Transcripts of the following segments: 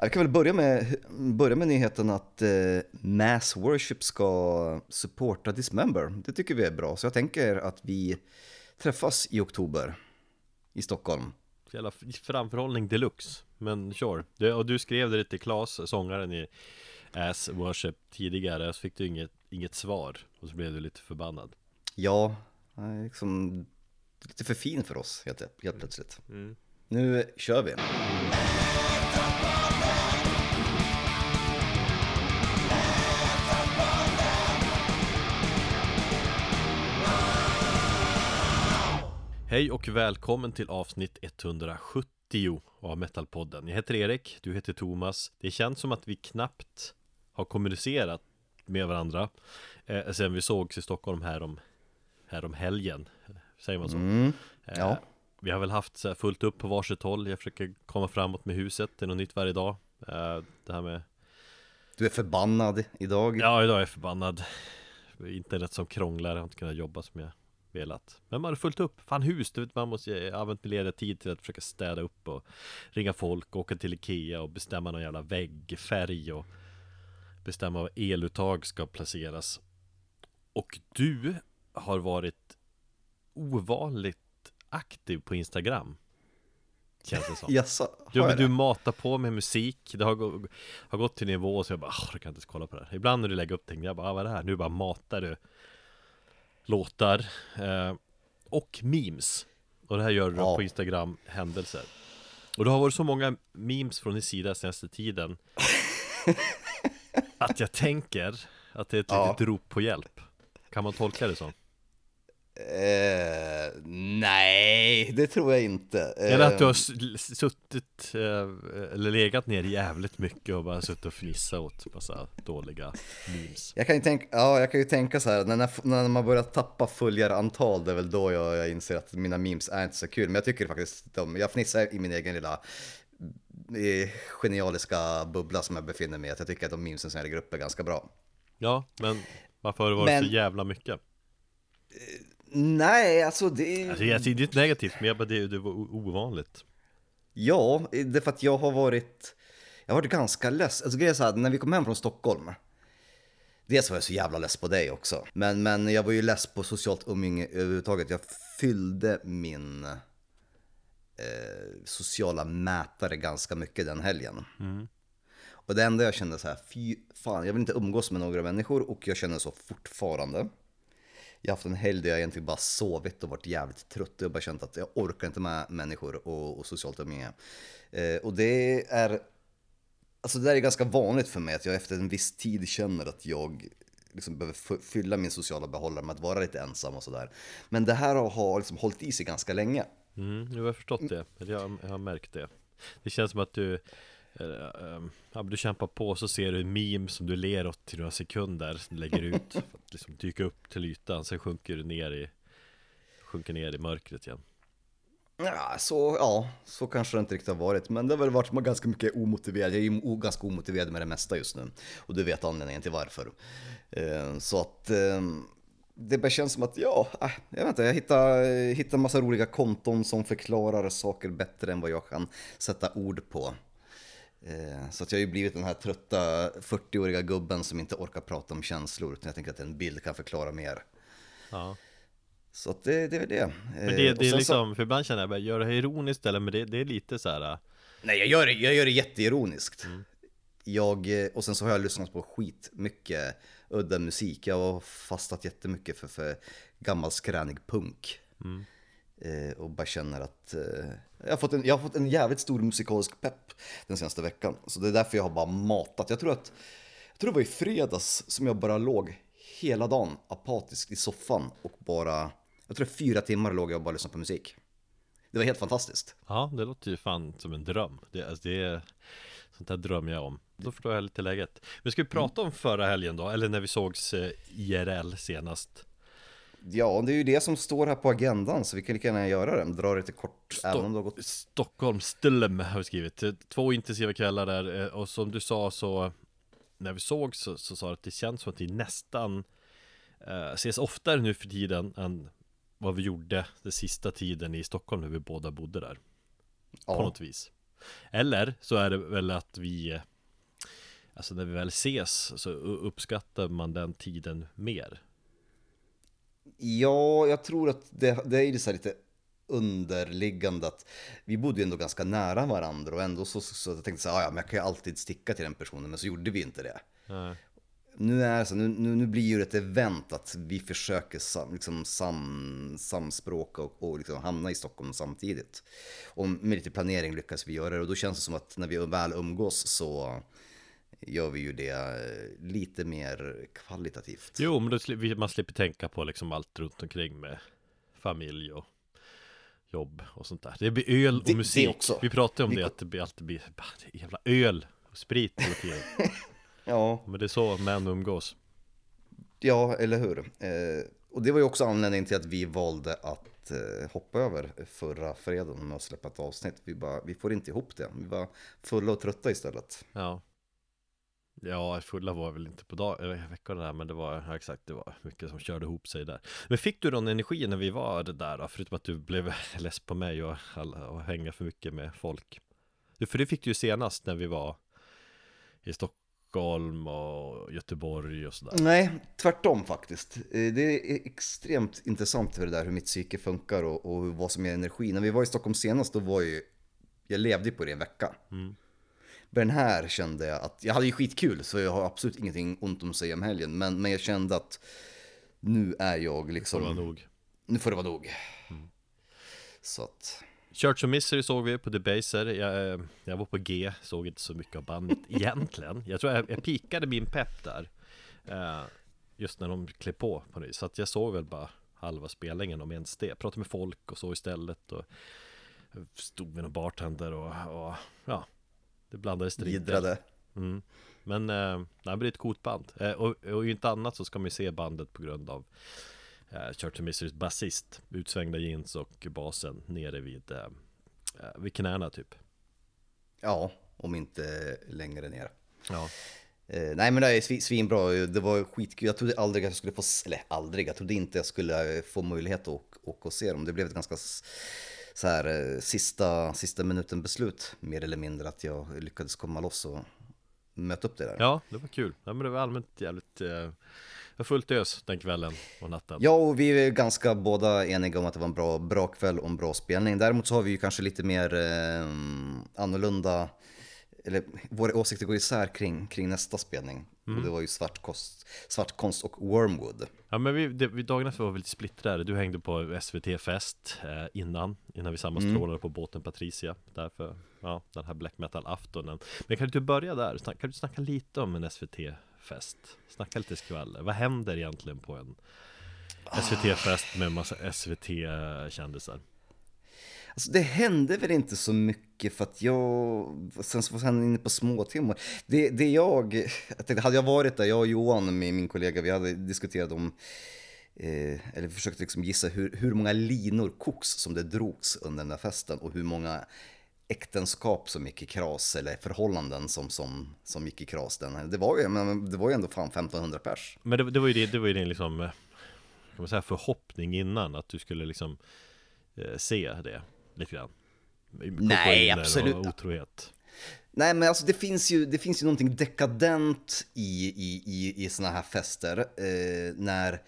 Jag kan väl börja med, börja med nyheten att eh, Mass Worship ska supporta Dismember. Det tycker vi är bra, så jag tänker att vi träffas i oktober i Stockholm. Jävla framförhållning deluxe Men sure du, Och du skrev det till Klas, sångaren i Ass Worship tidigare Så fick du inget, inget svar Och så blev du lite förbannad Ja, liksom lite för fin för oss helt, helt plötsligt mm. Nu kör vi! Hej och välkommen till avsnitt 170 av Metalpodden. Jag heter Erik, du heter Thomas. Det känns som att vi knappt har kommunicerat med varandra eh, Sen vi sågs i Stockholm här om, här om helgen. Säger man så? Mm, ja. eh, Vi har väl haft så fullt upp på varsitt håll. Jag försöker komma framåt med huset. Det är något nytt varje dag. Eh, Det här med Du är förbannad idag. Ja, idag är jag förbannad. Internet som krånglar, jag har inte kunnat jobba som jag velat. Men man har fullt upp. Fan hus, du vet, man måste använt lediga tid till att försöka städa upp och ringa folk, åka till Ikea och bestämma någon jävla väggfärg och bestämma var eluttag ska placeras. Och du har varit ovanligt aktiv på Instagram. Känns det som. Jaså, du, men du matar på med musik. Det har, har gått till nivå så jag bara, jag kan inte ens kolla på det här. Ibland när du lägger upp ting, jag bara, ah, vad är det här? Nu bara matar du låtar eh, och memes. Och det här gör du ja. på Instagram, händelser. Och det har varit så många memes från din sida senaste tiden Att jag tänker att det är ett ja. litet rop på hjälp Kan man tolka det så? Eh, nej, det tror jag inte. Eller att du har suttit eh, eller legat ner jävligt mycket och bara suttit och fnissat åt massa dåliga memes. Jag kan ju tänka, ja, jag kan ju tänka så här, när, när man börjar tappa följarantal, det är väl då jag, jag inser att mina memes är inte så kul. Men jag tycker faktiskt, de, jag fnissar i min egen lilla genialiska bubbla som jag befinner mig i. Att jag tycker att de memesen som jag lägger upp är ganska bra. Ja, men varför har det varit men, så jävla mycket? Eh, Nej, alltså det... Alltså, jag säger det är inte negativt, men jag bara, det, det var ovanligt. Ja, det är för att jag har varit... Jag har varit ganska less. Alltså grejen är så här, när vi kom hem från Stockholm. Dels var jag så jävla less på dig också. Men, men jag var ju less på socialt umgänge överhuvudtaget. Jag fyllde min eh, sociala mätare ganska mycket den helgen. Mm. Och det enda jag kände så här, fy fan, jag vill inte umgås med några människor och jag känner så fortfarande. Jag har haft en helg där jag egentligen bara sovit och varit jävligt trött. Jag har bara känt att jag orkar inte med människor och, och socialt umgänge. Eh, och det är, alltså det där är ganska vanligt för mig att jag efter en viss tid känner att jag liksom behöver fylla min sociala behållare med att vara lite ensam och sådär. Men det här har liksom hållit i sig ganska länge. Mm, jag har förstått det, jag, jag har märkt det. Det känns som att du Ehm, ja, du kämpar på så ser du en meme som du ler åt i några sekunder som du lägger ut för att liksom dyka upp till ytan Sen sjunker du ner i Sjunker ner i mörkret igen Ja, så, ja, så kanske det inte riktigt har varit, men det har väl varit ganska mycket omotiverad. Jag är ju ganska omotiverad med det mesta just nu och du vet anledningen till varför. Ehm, så att ehm, det bara känns som att, ja, äh, jag vet inte, jag hittar, hittar massa roliga konton som förklarar saker bättre än vad jag kan sätta ord på. Eh, så att jag har ju blivit den här trötta 40-åriga gubben som inte orkar prata om känslor. Utan jag tänker att en bild kan förklara mer. Ja. Så att det, det är det. Men det, det är liksom, så... för ibland känner jag bara, gör det ironiskt eller? Men det, det är lite så här. Äh. Nej, jag gör det, jag gör det jätteironiskt. Mm. Jag, eh, och sen så har jag lyssnat på skit mycket udda musik. Jag har fastat jättemycket för, för gammal skränig punk. Mm. Eh, och bara känner att eh, jag, har fått en, jag har fått en jävligt stor musikalisk pepp den senaste veckan. Så det är därför jag har bara matat. Jag tror att jag tror det var i fredags som jag bara låg hela dagen apatisk i soffan och bara, jag tror fyra timmar låg jag och bara lyssnade på musik. Det var helt fantastiskt. Ja, det låter ju fan som en dröm. Det, alltså det är, sånt där drömmer jag om. Då förstår jag lite läget. Men ska vi prata om förra helgen då? Eller när vi sågs eh, IRL senast? Ja, det är ju det som står här på agendan så vi kan lika gärna göra det. Dra det lite kort. Sto även om det har gått... Stockholm Stilm har vi skrivit. Två intensiva kvällar där eh, och som du sa så när vi såg så, så sa att det känns som att vi nästan eh, ses oftare nu för tiden än vad vi gjorde den sista tiden i Stockholm när vi båda bodde där. Ja. På något vis. Eller så är det väl att vi eh, Alltså när vi väl ses så uppskattar man den tiden mer Ja, jag tror att det, det är så lite underliggande att vi bodde ju ändå ganska nära varandra och ändå så, så jag tänkte så här, "Ah, ja, men jag kan ju alltid sticka till den personen, men så gjorde vi inte det. Nej. Nu, är så, nu, nu, nu blir ju det ett event att vi försöker sam, liksom sam, samspråka och, och liksom hamna i Stockholm samtidigt. Och med lite planering lyckas vi göra det och då känns det som att när vi väl umgås så gör vi ju det eh, lite mer kvalitativt. Jo, men då man slipper tänka på liksom allt runt omkring med familj och jobb och sånt där. Det blir öl och Det- det musik. också. Vi pratade om det, ko- att det blir alltid blir det jävla öl och sprit hela tiden. Ja, Men det är så män umgås. Ja, eller hur? Eh, och det var ju också anledningen till att vi valde att eh, hoppa över förra fredagen med att släppa ett avsnitt. Vi, bara, vi får inte ihop det. Vi var fulla och trötta istället. Ja. Ja, fulla var väl inte på dag, veckorna där, men det var, ja, exakt, det var mycket som körde ihop sig där. Men fick du någon energi när vi var där då? Förutom att du blev less på mig och, alla- och hänga för mycket med folk. För det fick du ju senast när vi var i Stockholm och Göteborg och sådär. Nej, tvärtom faktiskt. Eh, Det är extremt intressant för det där hur mitt psyke funkar och, och vad som är energi. När vi var i Stockholm senast då var ju, jag levde på det en vecka. Mm. Den här kände jag att, jag hade ju skitkul så jag har absolut ingenting ont om sig om helgen. Men, men jag kände att nu är jag liksom, det var nog. nu får det vara nog. Så att, Church of Misery såg vi på Debaser jag, eh, jag var på G, såg inte så mycket av bandet egentligen Jag tror jag, jag pikade min pepp där eh, Just när de klev på på nytt Så att jag såg väl bara halva spelningen om ens det Jag pratade med folk och så istället och Stod med någon bartender och, och ja Det blandades Viddrade. mm. Men eh, nej, men det är ett coolt band eh, och, och inte annat så ska man ju se bandet på grund av eh, Church Miserys basist Utsvängda jeans och basen nere vid eh, eh, Vid knäna typ Ja, om inte längre ner. Ja Eh, nej men det är svi- svinbra, det var skitkul. Jag trodde aldrig att jag skulle få, eller aldrig, jag trodde inte jag skulle få möjlighet att åka, och se dem. Det blev ett ganska så här eh, sista, sista minuten beslut, mer eller mindre, att jag lyckades komma loss och möta upp det där. Ja, det var kul ja, men det var allmänt jävligt eh, fullt ös den kvällen och natten Ja, och vi är ganska båda eniga om att det var en bra, bra kväll och en bra spelning. Däremot så har vi ju kanske lite mer eh, annorlunda, eller våra åsikter går isär kring, kring nästa spelning. Och det var ju Svartkonst, och Wormwood. Ja men vi, det, vi dagen efter var vi lite splittrade Du hängde på SVT-fest eh, innan Innan vi sammanstrålade på båten Patricia Därför, ja, den här black metal-aftonen Men kan du inte börja där? Kan du snacka lite om en SVT-fest? Snacka lite skvaller Vad händer egentligen på en SVT-fest med en massa SVT-kändisar? Alltså det hände väl inte så mycket för att jag, sen så var han inne på småtimmar. Det, det jag, jag tänkte, hade jag varit där, jag och Johan, med min kollega, vi hade diskuterat om, eh, eller försökt liksom gissa hur, hur många linor koks som det drogs under den där festen och hur många äktenskap som gick i kras eller förhållanden som, som, som gick i kras. Den. Det, var ju, men det var ju ändå fan 1500 pers. Men det, det var ju det, det var ju din liksom eh, Kan man säga förhoppning innan att du skulle liksom eh, Se det lite grann Nej, absolut. och otrohet Nej men alltså det finns ju, det finns ju någonting dekadent i, i, i, i såna här fester. Eh, när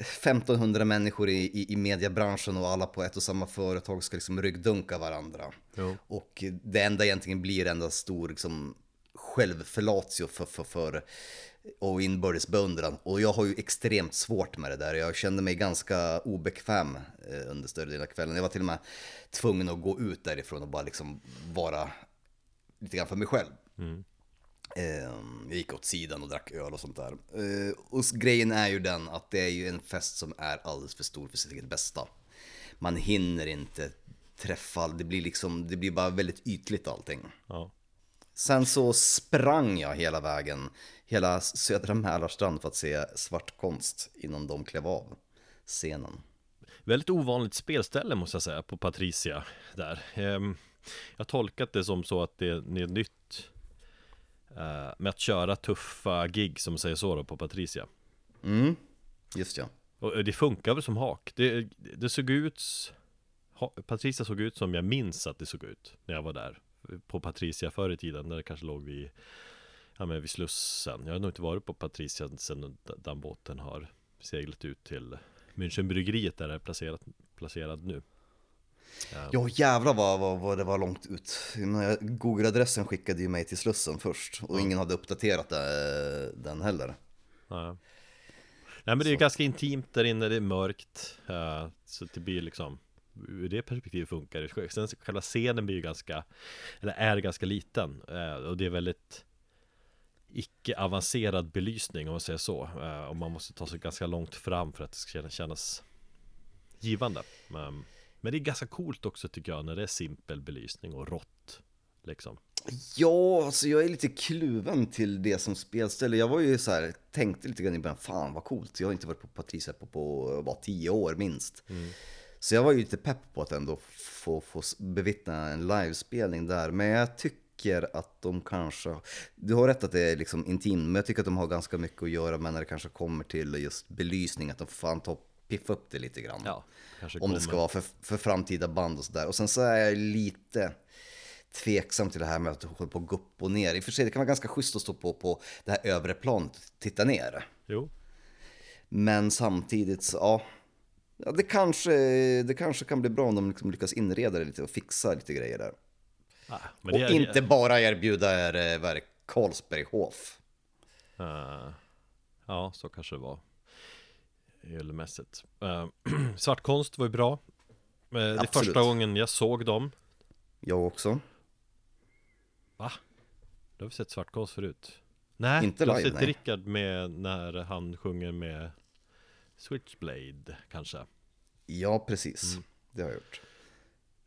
1500 människor i, i, i mediebranschen och alla på ett och samma företag ska liksom ryggdunka varandra. Jo. Och det enda egentligen blir en stor liksom, självförlatio för, för, för, och inbördes beundran. Och jag har ju extremt svårt med det där. Jag kände mig ganska obekväm eh, under större delen av kvällen. Jag var till och med tvungen att gå ut därifrån och bara liksom vara lite grann för mig själv. Eh, Jag gick åt sidan och drack öl och sånt där. Eh, Och grejen är ju den att det är ju en fest som är alldeles för stor för sitt eget bästa. Man hinner inte träffa, det blir liksom, det blir bara väldigt ytligt allting. Ja Sen så sprang jag hela vägen, hela södra Mälarstrand för att se svartkonst innan de klev av scenen. Väldigt ovanligt spelställe måste jag säga på Patricia där Ehm, Jag har tolkat det som så att det är nytt eh, Med att köra tuffa gig som säger så då på Patricia Mm, just ja. Och det funkar väl som hak Det, det såg ut Patricia såg ut som jag minns att det såg ut när jag var där På Patricia förr i tiden, när det kanske låg vid Ja men vid Slussen Jag har nog inte varit på Patricia sen den båten har seglat ut till Münchenbryggeriet där det är placerat, placerad nu Ja jävlar vad, vad, vad det var långt ut. Google-adressen skickade ju mig till Slussen först och ingen hade uppdaterat det, den heller. Ja. Nej men det är så. ganska intimt där inne, det är mörkt. Uh, så det blir liksom Ur det perspektivet funkar det. Sen själva scenen blir ju ganska Eller är ganska liten. Uh, och det är väldigt Icke avancerad belysning om man säger så. Uh, och man måste ta sig ganska långt fram för att det ska kännas Givande. Um, men det är ganska coolt också tycker jag när det är simpel belysning och rått. Liksom. Ja, alltså jag är lite kluven till det som spelställe. Jag var ju så här, tänkte lite grann i början, fan vad coolt. Jag har inte varit på Patricia på, på bara tio år minst. Mm. Så jag var ju lite pepp på att ändå få, få bevittna en livespelning där. Men jag tycker att de kanske, du har rätt att det är liksom intimt, men jag tycker att de har ganska mycket att göra med när det kanske kommer till just belysning, att de får ta piffa upp det lite grann. Ja, om det ska vara för, för framtida band och sådär. Och sen så är jag lite tveksam till det här med att hålla på att gå upp och ner. I och för sig, det kan vara ganska schysst att stå på, på det här övre planet och titta ner. Jo. Men samtidigt så, ja. ja det, kanske, det kanske kan bli bra om de liksom lyckas inreda det lite och fixa lite grejer där. Och är, inte bara erbjuda er, vad är Karlsberghof. Uh, ja, så kanske det var ölmässigt. Uh, Svartkonst var ju bra. Uh, det är första gången jag såg dem. Jag också. Va? Du har vi sett Svartkonst förut? Nej, inte du har live, sett nej. Rickard med när han sjunger med Switchblade kanske? Ja, precis. Mm. Det har jag gjort.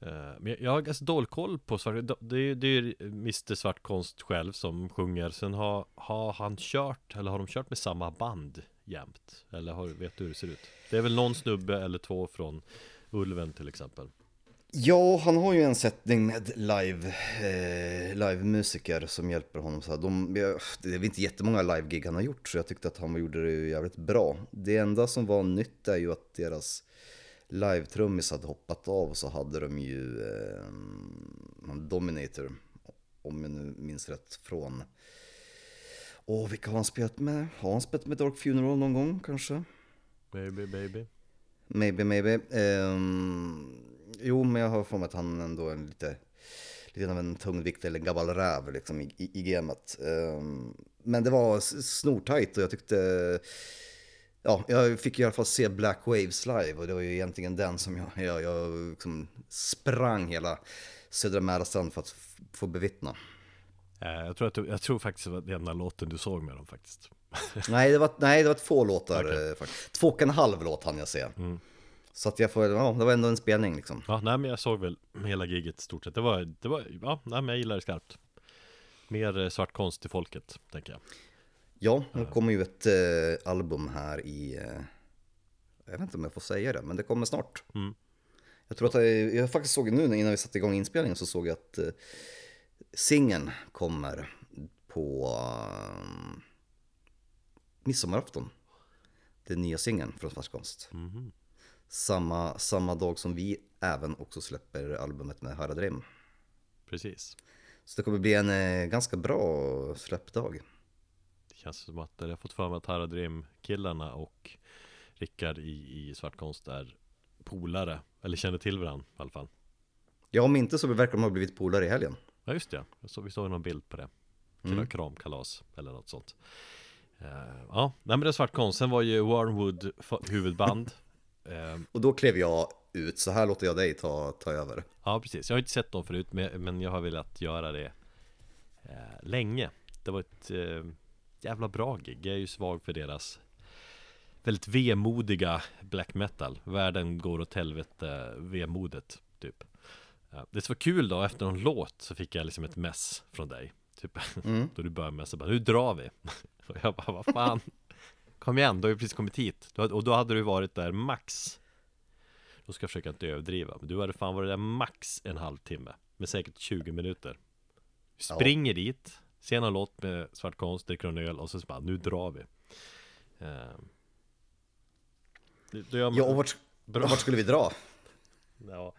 Eh, men jag har ganska dålig koll på svart, det är, det är Mr Svartkonst själv som sjunger Sen har, har han kört, eller har de kört med samma band jämt? Eller har, vet du hur det ser ut? Det är väl någon snubbe eller två från Ulven till exempel Ja, han har ju en sättning med live, eh, live-musiker som hjälper honom. Så de, det är inte jättemånga live-gig han har gjort, så jag tyckte att han gjorde det jävligt bra. Det enda som var nytt är ju att deras live-trummis hade hoppat av så hade de ju eh, Dominator, om jag nu minns rätt, från Åh, vilka har han spelat med? Har han spelat med Dark Funeral någon gång kanske? Maybe, maybe. Maybe, maybe. Um, jo, men jag har för mig att han ändå är lite, lite av en tungvikt eller en gammal räv liksom i, i, i gamet. Um, men det var snortajt och jag tyckte Ja, jag fick i alla fall se Black Waves live och det var ju egentligen den som jag, jag, jag liksom sprang hela södra Mälarstrand för att få bevittna. Eh, jag tror, att du, jag tror faktiskt det var den enda låten du såg med dem faktiskt. nej, det var, nej, det var två låtar. Okay. Eh, två och en halv låt hann jag se. Mm. Så att jag får, ja, det var ändå en spelning liksom. Ja, nej men jag såg väl hela giget stort sett. Det var, det var, ja, nej men jag gillar det skarpt. Mer eh, svart konst till folket, tänker jag. Ja, det kommer ju ett eh, album här i, eh, jag vet inte om jag får säga det, men det kommer snart. Mm. Jag tror att jag, jag faktiskt såg nu innan vi satte igång inspelningen så såg jag att eh, singeln kommer på um, midsommarafton. Den nya singeln från Svartkonst. Mm. Samma, samma dag som vi även också släpper albumet med Haradrim. Precis. Så det kommer bli en eh, ganska bra släppdag. Det känns som att jag har fått för mig att Haradrim killarna och Rickard i, i Svartkonst är polare. Eller känner till varandra i alla fall. Ja, om inte så verkar de ha blivit polare i helgen. Ja just det, så vi såg någon bild på det mm. Kramkalas eller något sånt uh, Ja, nej men det är svart konst Sen var ju Warnwood huvudband uh, Och då klev jag ut, så här låter jag dig ta, ta över Ja precis, jag har inte sett dem förut men jag har velat göra det uh, länge Det var ett jävla bra gig. Jag är ju svag för deras väldigt vemodiga black metal. Världen går åt helvete vemodet typ. Det som var kul då, efter någon låt så fick jag liksom ett mess från dig Typ, mm. då du började messa bara, nu drar vi. Och jag bara, vad fan. Kom igen, du har ju precis kommit hit. Och då hade du varit där max. Då ska jag försöka inte överdriva Men du hade fan varit där max en halvtimme Med säkert 20 minuter. Vi springer ja. dit Ser någon låt med svart konst, dricker en öl och så bara, nu drar vi. Uh, Ja, och vart, vart skulle vi dra? Ja.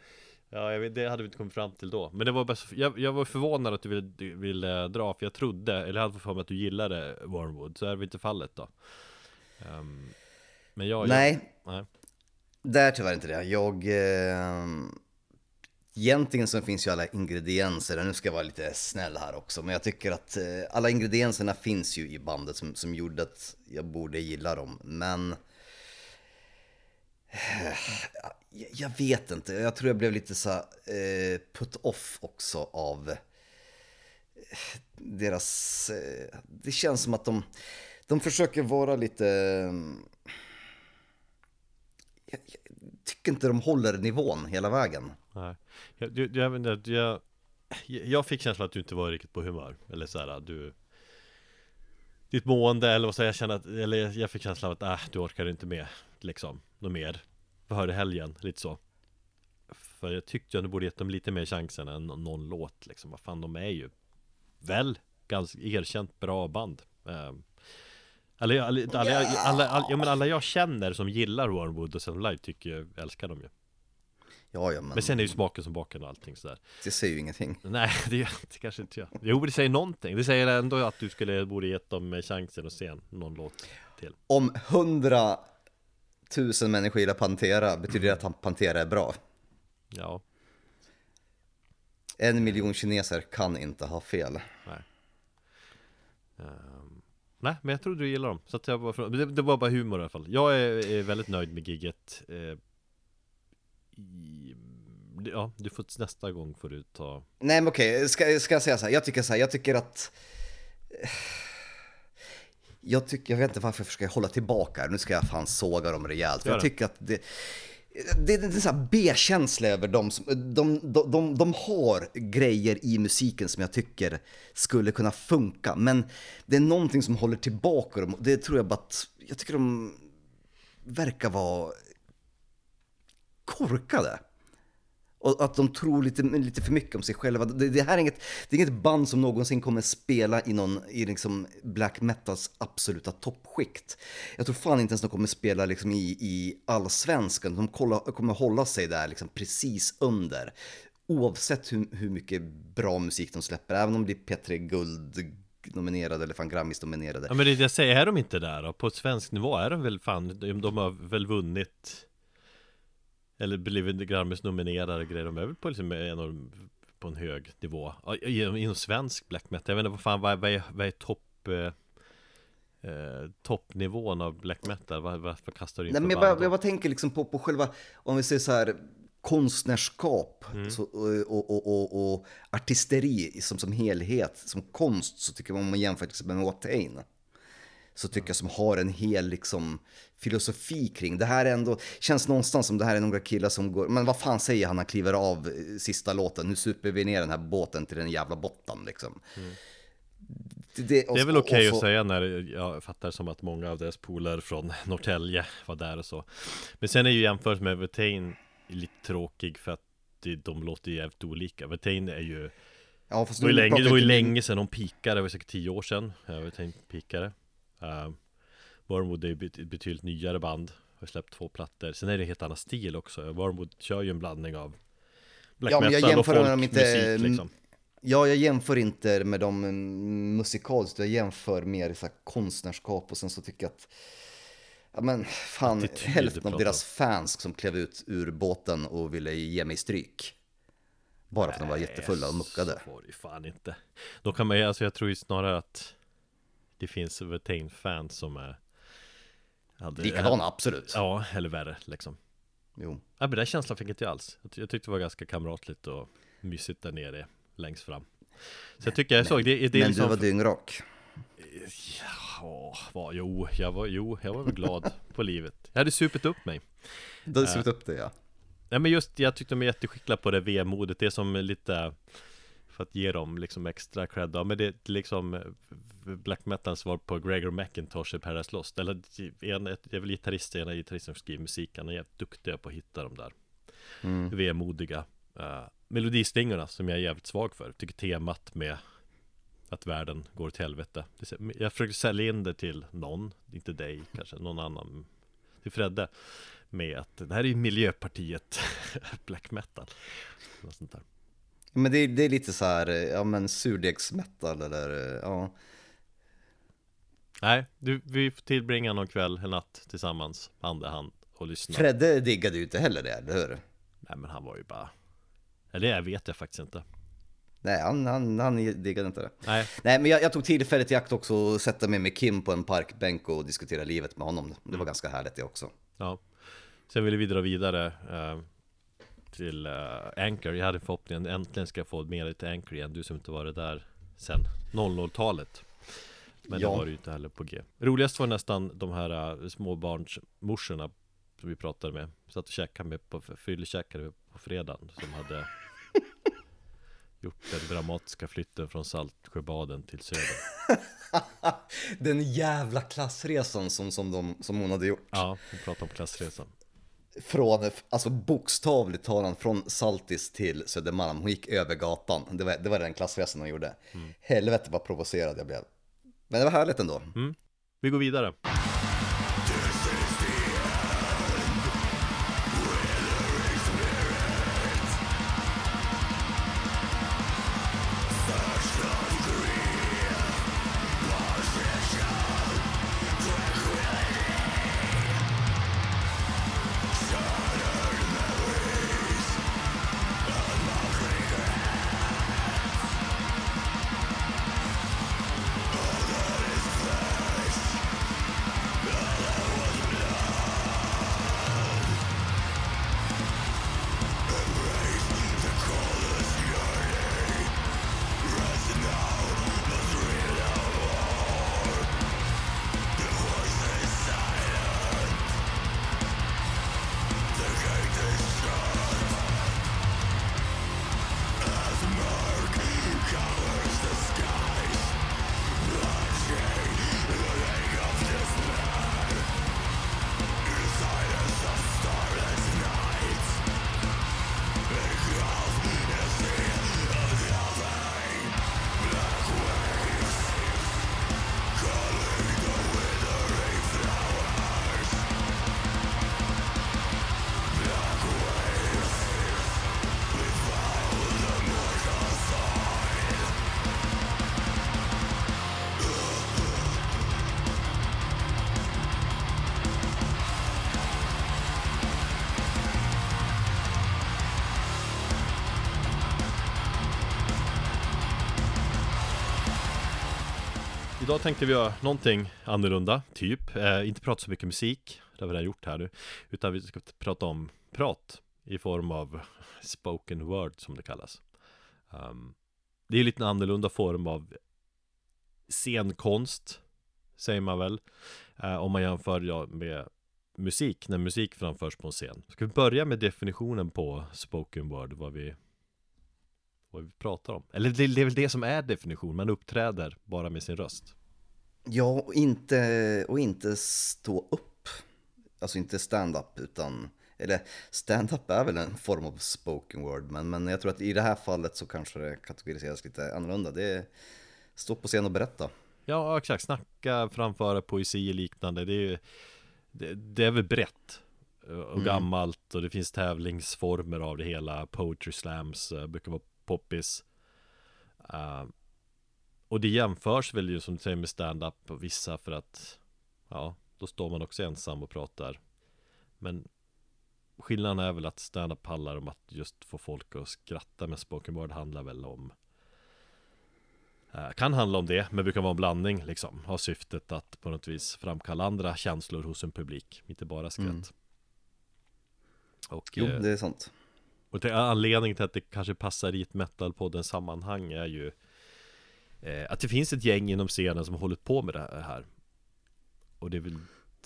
Ja, vet, det hade vi inte kommit fram till då. Men det var bara jag, jag var förvånad att du ville, ville dra För jag trodde, eller jag hade fått för mig att du gillade Wormwood Så är det inte fallet då. Um, Men jag, Nej, jag, nej. Det är tyvärr inte det. Jag... Eh, egentligen så finns ju alla ingredienser, och nu ska jag vara lite snäll här också, men jag tycker att eh, alla ingredienserna finns ju i bandet som, som gjorde att jag borde gilla dem, men... Eh, jag, jag vet inte, jag tror jag blev lite så eh, put off också av eh, deras... Eh, det känns som att de, de försöker vara lite jag, jag tycker inte de håller nivån hela vägen. Nej, jag, jag, jag, jag, jag fick känslan att du inte var riktigt på humör. Eller så här, du Ditt mående eller vad säger jag känner att, eller jag fick känslan av att äh, du orkar inte med liksom, något mer. För helgen, lite så. För jag tyckte att du borde gett dem lite mer chansen än någon låt liksom, vad fan de är ju Väl, ganska erkänt bra band. Um, alla, alla, alla, alla, alla, ja, men alla jag känner som gillar Wormwood och Seven Live tycker jag älskar dem ju. Ja, ja, men... men sen är ju smaken som baken och allting sådär Det säger ju ingenting Nej, det, det kanske inte jag Jo, det säger någonting Det säger ändå att du skulle, borde gett dem chansen att se någon låt till Om hundra tusen människor gillar Pantera, betyder det att Pantera är bra? Ja En miljon kineser kan inte ha fel Nej um... Nej, men jag tror du gillar dem. Så att jag var, det, det var bara humor i alla fall. Jag är, är väldigt nöjd med gigget. Eh, i, ja, du får nästa gång får du ta... Nej men okej, ska, ska jag säga så här? Jag tycker så här, jag tycker att... Jag, tycker, jag vet inte varför jag försöker hålla tillbaka Nu ska jag fan såga dem rejält. För jag tycker att det, det, det är en sån här B-känsla över dem. Som, de, de, de, de har grejer i musiken som jag tycker skulle kunna funka. Men det är någonting som håller tillbaka dem. Det tror jag bara att, jag tycker de verkar vara korkade. Och att de tror lite, lite för mycket om sig själva. Det, det här är inget, det är inget band som någonsin kommer spela i någon, i liksom black metals absoluta toppskikt. Jag tror fan inte ens de kommer spela liksom i, i allsvenskan. De kommer, kommer hålla sig där liksom precis under. Oavsett hur, hur mycket bra musik de släpper, även om det blir P3 Guld nominerade eller fan Grammis nominerade. Ja men det jag säger, är de inte där då? På svensk nivå är de väl fan, de har väl vunnit eller blivit Grammis nominerade och grejer. De är väl på, liksom en, på en hög nivå. Inom svensk black metal. Jag vet inte vad fan, vad, vad är, vad är topp eh, eh, Toppnivån av black metal? Vad, vad, vad kastar du in Nej, men jag, bara, jag bara tänker liksom på, på själva Om vi säger så här konstnärskap mm. så, och, och, och, och, artisteri som, som helhet, som konst, så tycker man om man jämför till exempel med Watain så tycker jag som har en hel liksom, filosofi kring. Det här är ändå, känns någonstans som det här är några killar som går, men vad fan säger han när han kliver av eh, sista låten? Nu super vi ner den här båten till den jävla botten liksom. Mm. Det, det, och, det, är väl okej okay att säga när jag fattar som att många av deras polare från Norrtälje var där och så. Men sen är ju jämförelsen med Vertain lite tråkig för att de låter jävligt olika. Vertain är ju Ja, det var ju länge, det var ju länge sedan de pikade, det var säkert tio år sedan Vertain pikade Uh, Wormwood är ju bet betydligt nyare band Har släppt två plattor Sen är det en helt annan stil också Wormwood kör ju en blandning av Black ja, metal och folkmusik liksom Ja, jag jämför inte med dem musikaliskt, jag jämför mer i så konstnärskap och sen så tycker jag att Ja men fan, Attityd, hälften av deras fans som klev ut ur båten och ville ge mig stryk. Bara för att de var jättefulla och muckade. Så var det ju fan inte. Då kan man ju, alltså jag tror ju snarare att det finns Vertain-fans som är hade, Likadana, absolut. Ja, eller värre liksom. Jo. Ja men den känslan fick inte jag alls. Jag tyckte det var ganska kamratligt och mysigt där nere längst fram. Så jag tycker jag såg det, det Men liksom... du var dyngrak. Ja, var, jo, jag var, jo, jag var väl glad på livet. Jag hade supit upp mig. Du hade supit upp det ja. Nej men just, jag tyckte de är jätteskickliga på det vemodet. Det är som lite för att ge dem liksom extra cred då. Men det är liksom eh, Black Metals svar på Gregor McIntosh i Paradise Lost Eller en, ett, det är väl gitarrister, ena gitarristen som skriver musiken Han är jävligt duktiga på att hitta de där mm. Vemodiga uh, Melodislingerna som jag är jävligt svag för Tycker temat med Att världen går till helvete Jag försöker sälja in det till någon Inte dig kanske, någon annan Till Fredde med att det här är ju Miljöpartiet black metal. Något sånt där. Men det är, det är lite så här, ja men surdegsmetal eller ja. Nej, du, vi får tillbringa någon kväll, en natt tillsammans, hand i hand och lyssna. Fredde diggade ju inte heller det, eller hur? Nej men han var ju bara Eller det vet jag faktiskt inte Nej, han, han, han diggade inte det. Nej, Nej, men jag, jag tog tillfället i akt också att sätta mig med Kim på en parkbänk och diskutera livet med honom. Det var ganska härligt det också. ja Sen ville vi dra vidare eh, Till eh, Anchor. Jag hade förhoppningen äntligen ska jag få med dig till Anchor igen Du som inte varit där sen 00-talet Men Ja. det var det ju inte heller på G. Roligast var nästan de här uh, småbarnsmorsorna Som vi pratade med. Satt och käkade med på fyllekäkade på fredagen Som hade Gjort den dramatiska flytten från Saltsjöbaden till Söder. Den jävla klassresan som, som, de, som hon hade gjort. Ja, vi pratade om klassresan Från, alltså bokstavligt talat från Saltis till Södermalm. Hon gick över gatan. Det var, det var den klassresan hon gjorde. Helvete vad provocerad jag blev. Men det var härligt ändå. Vi går vidare Idag tänkte vi göra någonting annorlunda, typ. Eh, inte prata så mycket musik, det har vi redan gjort här nu. Utan vi ska prata om prat i form av spoken word som det kallas. Um, det är lite en annorlunda form av scenkonst, säger man väl. Eh, om man jämför ja, med musik, när musik framförs på en scen. Ska vi börja med definitionen på spoken word, vad vi vad vi pratar om. Eller det, det är väl det som är definition, man uppträder bara med sin röst. Ja, och inte, och inte stå upp. Alltså inte stand-up utan, eller stand-up är väl en form av spoken word, men, men jag tror att i det här fallet så kanske det kategoriseras lite annorlunda. Det är stå på scen och berätta. Ja, exakt. Snacka, framföra poesi och liknande. Det är, ju- det, det är väl brett eh, och Mm. gammalt och det finns tävlingsformer av det hela. Poetry slams eh, brukar vara poppis. Eh, och det jämförs väl ju som du säger med stand-up och vissa för att ja, då står man också ensam och pratar. Men skillnaden är väl att stand-up handlar om att just få folk att skratta men spoken word handlar väl om Eh, Kan handla om det, men brukar vara en blandning liksom Har syftet att på något vis framkalla andra känslor hos en publik Inte bara skratt Mm. Och, Jo, eh, det är sant och det, anledningen till att det kanske passar i ett metalpoddens sammanhang är ju eh, Att det finns ett gäng inom scenen som har hållit på med det här Och det är väl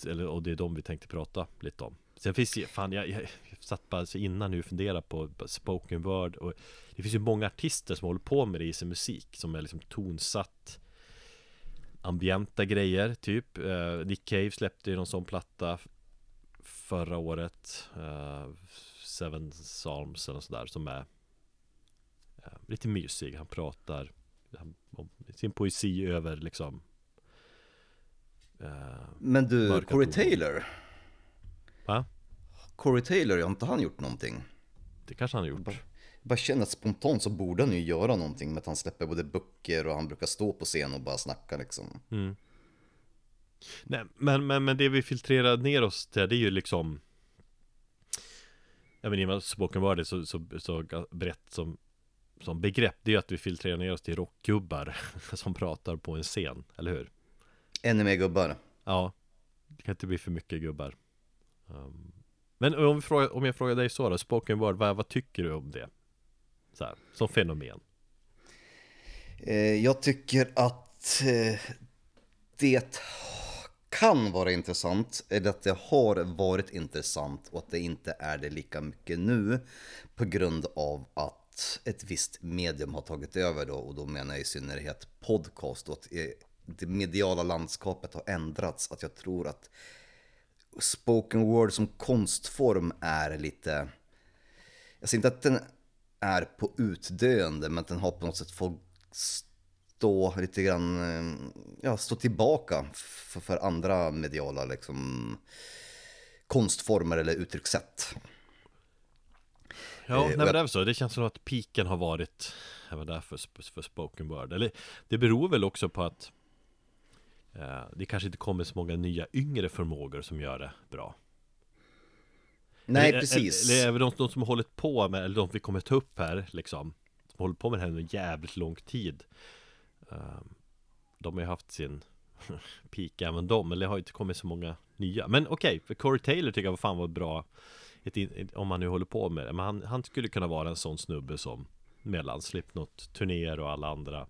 eller, och det är de vi tänkte prata lite om. Sen finns det, fan jag, jag, satt bara innan nu och funderade på spoken word och Det finns ju många artister som håller på med det i sin musik Som är liksom tonsatt Ambienta grejer typ. Eh, Nick Cave släppte ju någon sån platta Förra året. Eh, Seven Psalms eller sådär som är eh, Lite mysig, han pratar han, om sin poesi över liksom eh, Men du, Corey toner. Taylor, Va? Corey Taylor, har inte han gjort någonting? Det kanske han har gjort. Jag bara känner att spontant så borde han ju göra någonting med att han släpper både böcker och han brukar stå på scen och bara snacka liksom. Mm. Nej, men, men, men det vi filtrerar ner oss till, det är ju liksom Jag menar i och med att spoken word är så, så, så brett som Som begrepp, det är ju att vi filtrerar ner oss till rockgubbar Som pratar på en scen, eller hur? Ännu mer gubbar. Ja Det kan inte bli för mycket gubbar um, Men om, vi frågar, om jag frågar dig så då, spoken word, vad, vad tycker du om det? Så här, som fenomen Eh, jag tycker att eh, det kan vara intressant, eller att det har varit intressant och att det inte är det lika mycket nu på grund av att ett visst medium har tagit över då och då menar jag i synnerhet podcast och att eh, det mediala landskapet har ändrats. Att jag tror att spoken word som konstform är lite, jag säger inte att den är på utdöende men att den har på något sätt fått stå lite grann, eh, ja, stå tillbaka för, för andra mediala liksom konstformer eller uttryckssätt. Ja, Eh, nej, men det är så. Det känns som att piken har varit även där för, för spoken word. Eller det beror väl också på att eh, det kanske inte kommer så många nya yngre förmågor som gör det bra. Nej, eller, precis. Eller, eller de, de som har hållit på med, eller de vi kommer ta upp här liksom. Som har hållit på med det här under jävligt lång tid. Eh, de har ju haft sin peak även de, men det har ju inte kommit så många nya. Men okej, för Corey Taylor tycker jag var fan var bra ett, ett, om man nu håller på med det. Men han, han skulle kunna vara en sån snubbe som mellan Slipknot, turnéer och alla andra.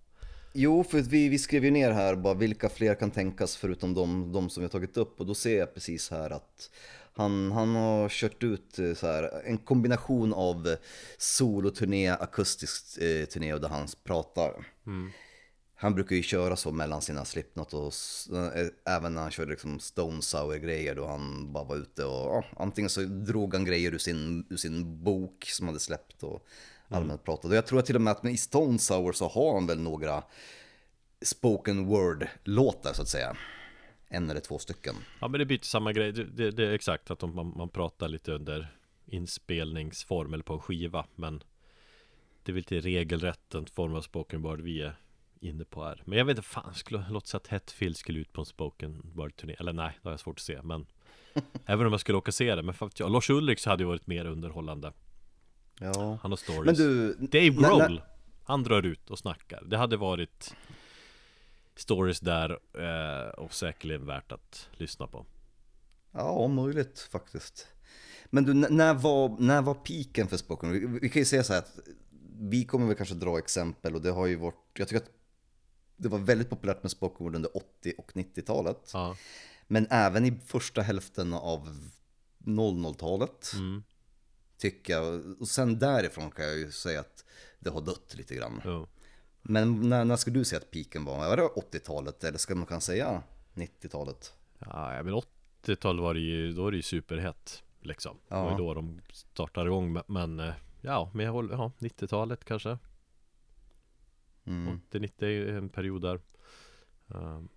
Jo, för vi, vi skrev ju ner här bara vilka fler kan tänkas förutom de, de som vi har tagit upp och då ser jag precis här att han, han har kört ut eh, så här, en kombination av soloturné, akustisk eh, turné och där han pratar. Han brukar ju köra så mellan sina Slipknot och eh, även när han körde liksom Stone Sour grejer då han bara var ute och ja, antingen så drog han grejer ur sin, ur sin bok som hade släppt och allmänt pratade. Och jag tror till och med att med i Stone Sour så har han väl några spoken word-låtar så att säga. En eller två stycken. Ja men det blir samma grej, det, det, det är exakt att de, man, man pratar lite under inspelningsform eller på en skiva Men Det är väl inte regelrätt en form av spoken word vi är inne på här Men jag vet inte, fan skulle låt säga att Hetfield skulle ut på en spoken word turné Eller nej, det har jag svårt att se men Även om jag skulle åka se det, men för, ja, Lars Ulrik så hade ju varit mer underhållande Ja. Han har stories Men du, Dave Grohl när- Han drar ut och snackar Det hade varit Stories där eh, och säkerligen värt att lyssna på Ja, möjligt faktiskt. Men du, när var, när var piken för spoken? Vi, vi kan ju säga så här att vi kommer väl kanske dra exempel och det har ju varit, jag tycker att det var väldigt populärt med spoken under 80 och 90-talet. Ja, Men även i första hälften av 00-talet mm, tycker jag. Och sen därifrån kan jag ju säga att det har dött lite grann. jo. Men när, när ska du säga att piken var? Var det 80-talet eller ska man kunna säga 90-talet? Ja, ja, men 80-talet var det ju, då var det ju superhett liksom Det var Ja. ju då de startade igång men- Men eh, ja, men jag håller, ja, 90-talet kanske Mm. 80-90 är en period där um,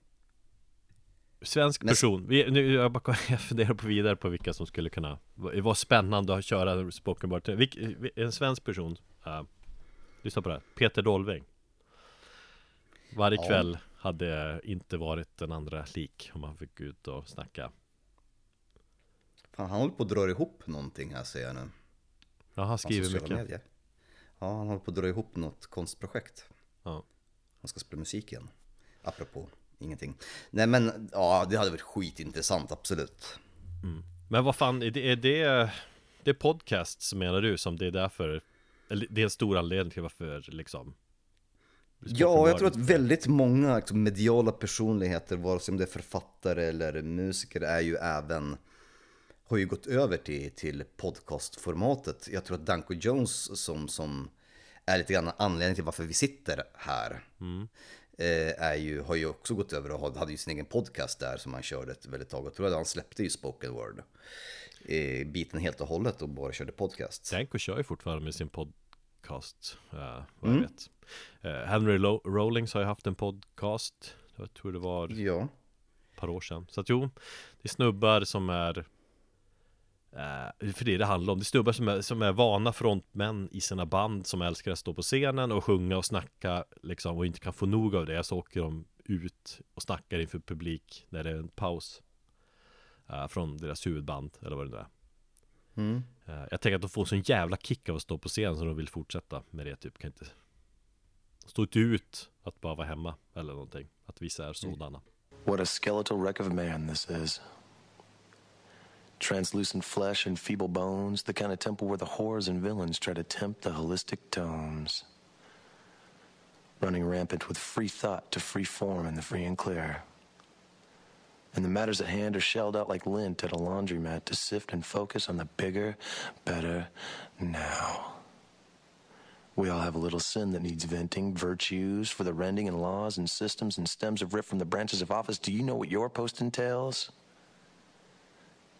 Svensk Men- person, vi, nu, jag, bara, jag funderar på vidare på vilka som skulle kunna Det var spännande att köra spoken word Vilk, En svensk person uh, Lyssna på det här, Peter Dolving Varje Ja. kväll hade inte varit den andra lik om man fick ut och snacka Fan, han håller på att dra ihop någonting här ser jag nu. Ja, han skriver mycket medier. Ja, han håller på att dra ihop något konstprojekt. Ja. Han ska spela musik igen. Apropå ingenting. Nej men, ja det hade varit skitintressant, absolut. Men vad fan, är det, är det Det är podcasts menar du som det är därför Eller det är en stor anledning till varför liksom Ja, jag tror att väldigt många liksom, mediala personligheter, vare sig det är författare eller musiker, är ju även har ju gått över till, till podcastformatet. Jag tror att Danko Jones som, som är lite grann anledningen till varför vi sitter här. Eh, är ju, har ju också gått över och had- hade ju sin egen podcast där som han körde ett väldigt tag. Jag tror att han släppte ju spoken word. Eh, biten helt och hållet och bara körde podcast. Danko kör ju fortfarande med sin podcast uh, Vad jag vet Eh, Henry Lo- Rollings har ju haft en podcast Jag tror det var ett Ja. par år sedan Så att jo Det är snubbar som är Eh, för det det handlar om, det är snubbar som är, som är vana frontmän i sina band Som älskar att stå på scenen och sjunga och snacka liksom Och inte kan få nog av det. Så åker de ut och snackar inför publik När det är en paus eh, Från deras huvudband eller vad det nu är. Mm. Eh, Jag tänker att de får sån jävla kick av att stå på scen Så de vill fortsätta med det typ. Kan inte Stå inte ut att bara vara hemma eller någonting. Att vissa är sådana. What a skeletal wreck of man this is. Translucent flesh and feeble bones, the kind of temple where the whores and villains try to tempt the holistic tones. Running rampant with free thought to free form in the free and clear. And the matters at hand are shelled out like lint at a laundromat to sift and focus on the bigger, better now. We all have a little sin that needs venting, virtues for the rending and laws and systems and stems of ripped from the branches of office. Do you know what your post entails?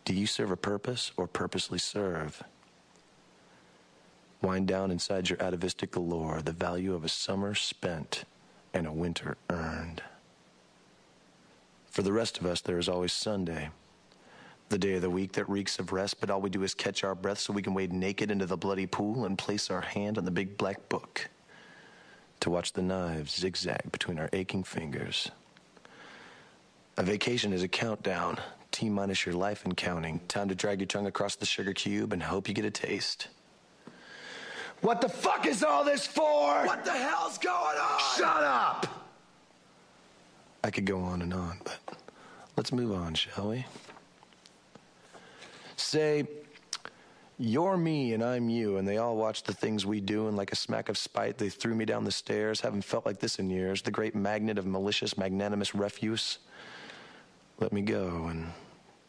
Do you serve a purpose or purposely serve? Wind down inside your atavistic galore the value of a summer spent and a winter earned. For the rest of us, there is always Sunday. The day of the week that reeks of rest, but all we do is catch our breath so we can wade naked into the bloody pool and place our hand on the big black book to watch the knives zigzag between our aching fingers. A vacation is a countdown, T minus your life and counting. Time to drag your tongue across the sugar cube and hope you get a taste. What the fuck is all this for? What the hell's going on? Shut up! I could go on and on, but let's move on, shall we? Say, you're me and I'm you, and they all watch the things we do, and like a smack of spite, they threw me down the stairs. Haven't felt like this in years. The great magnet of malicious, magnanimous refuse. Let me go and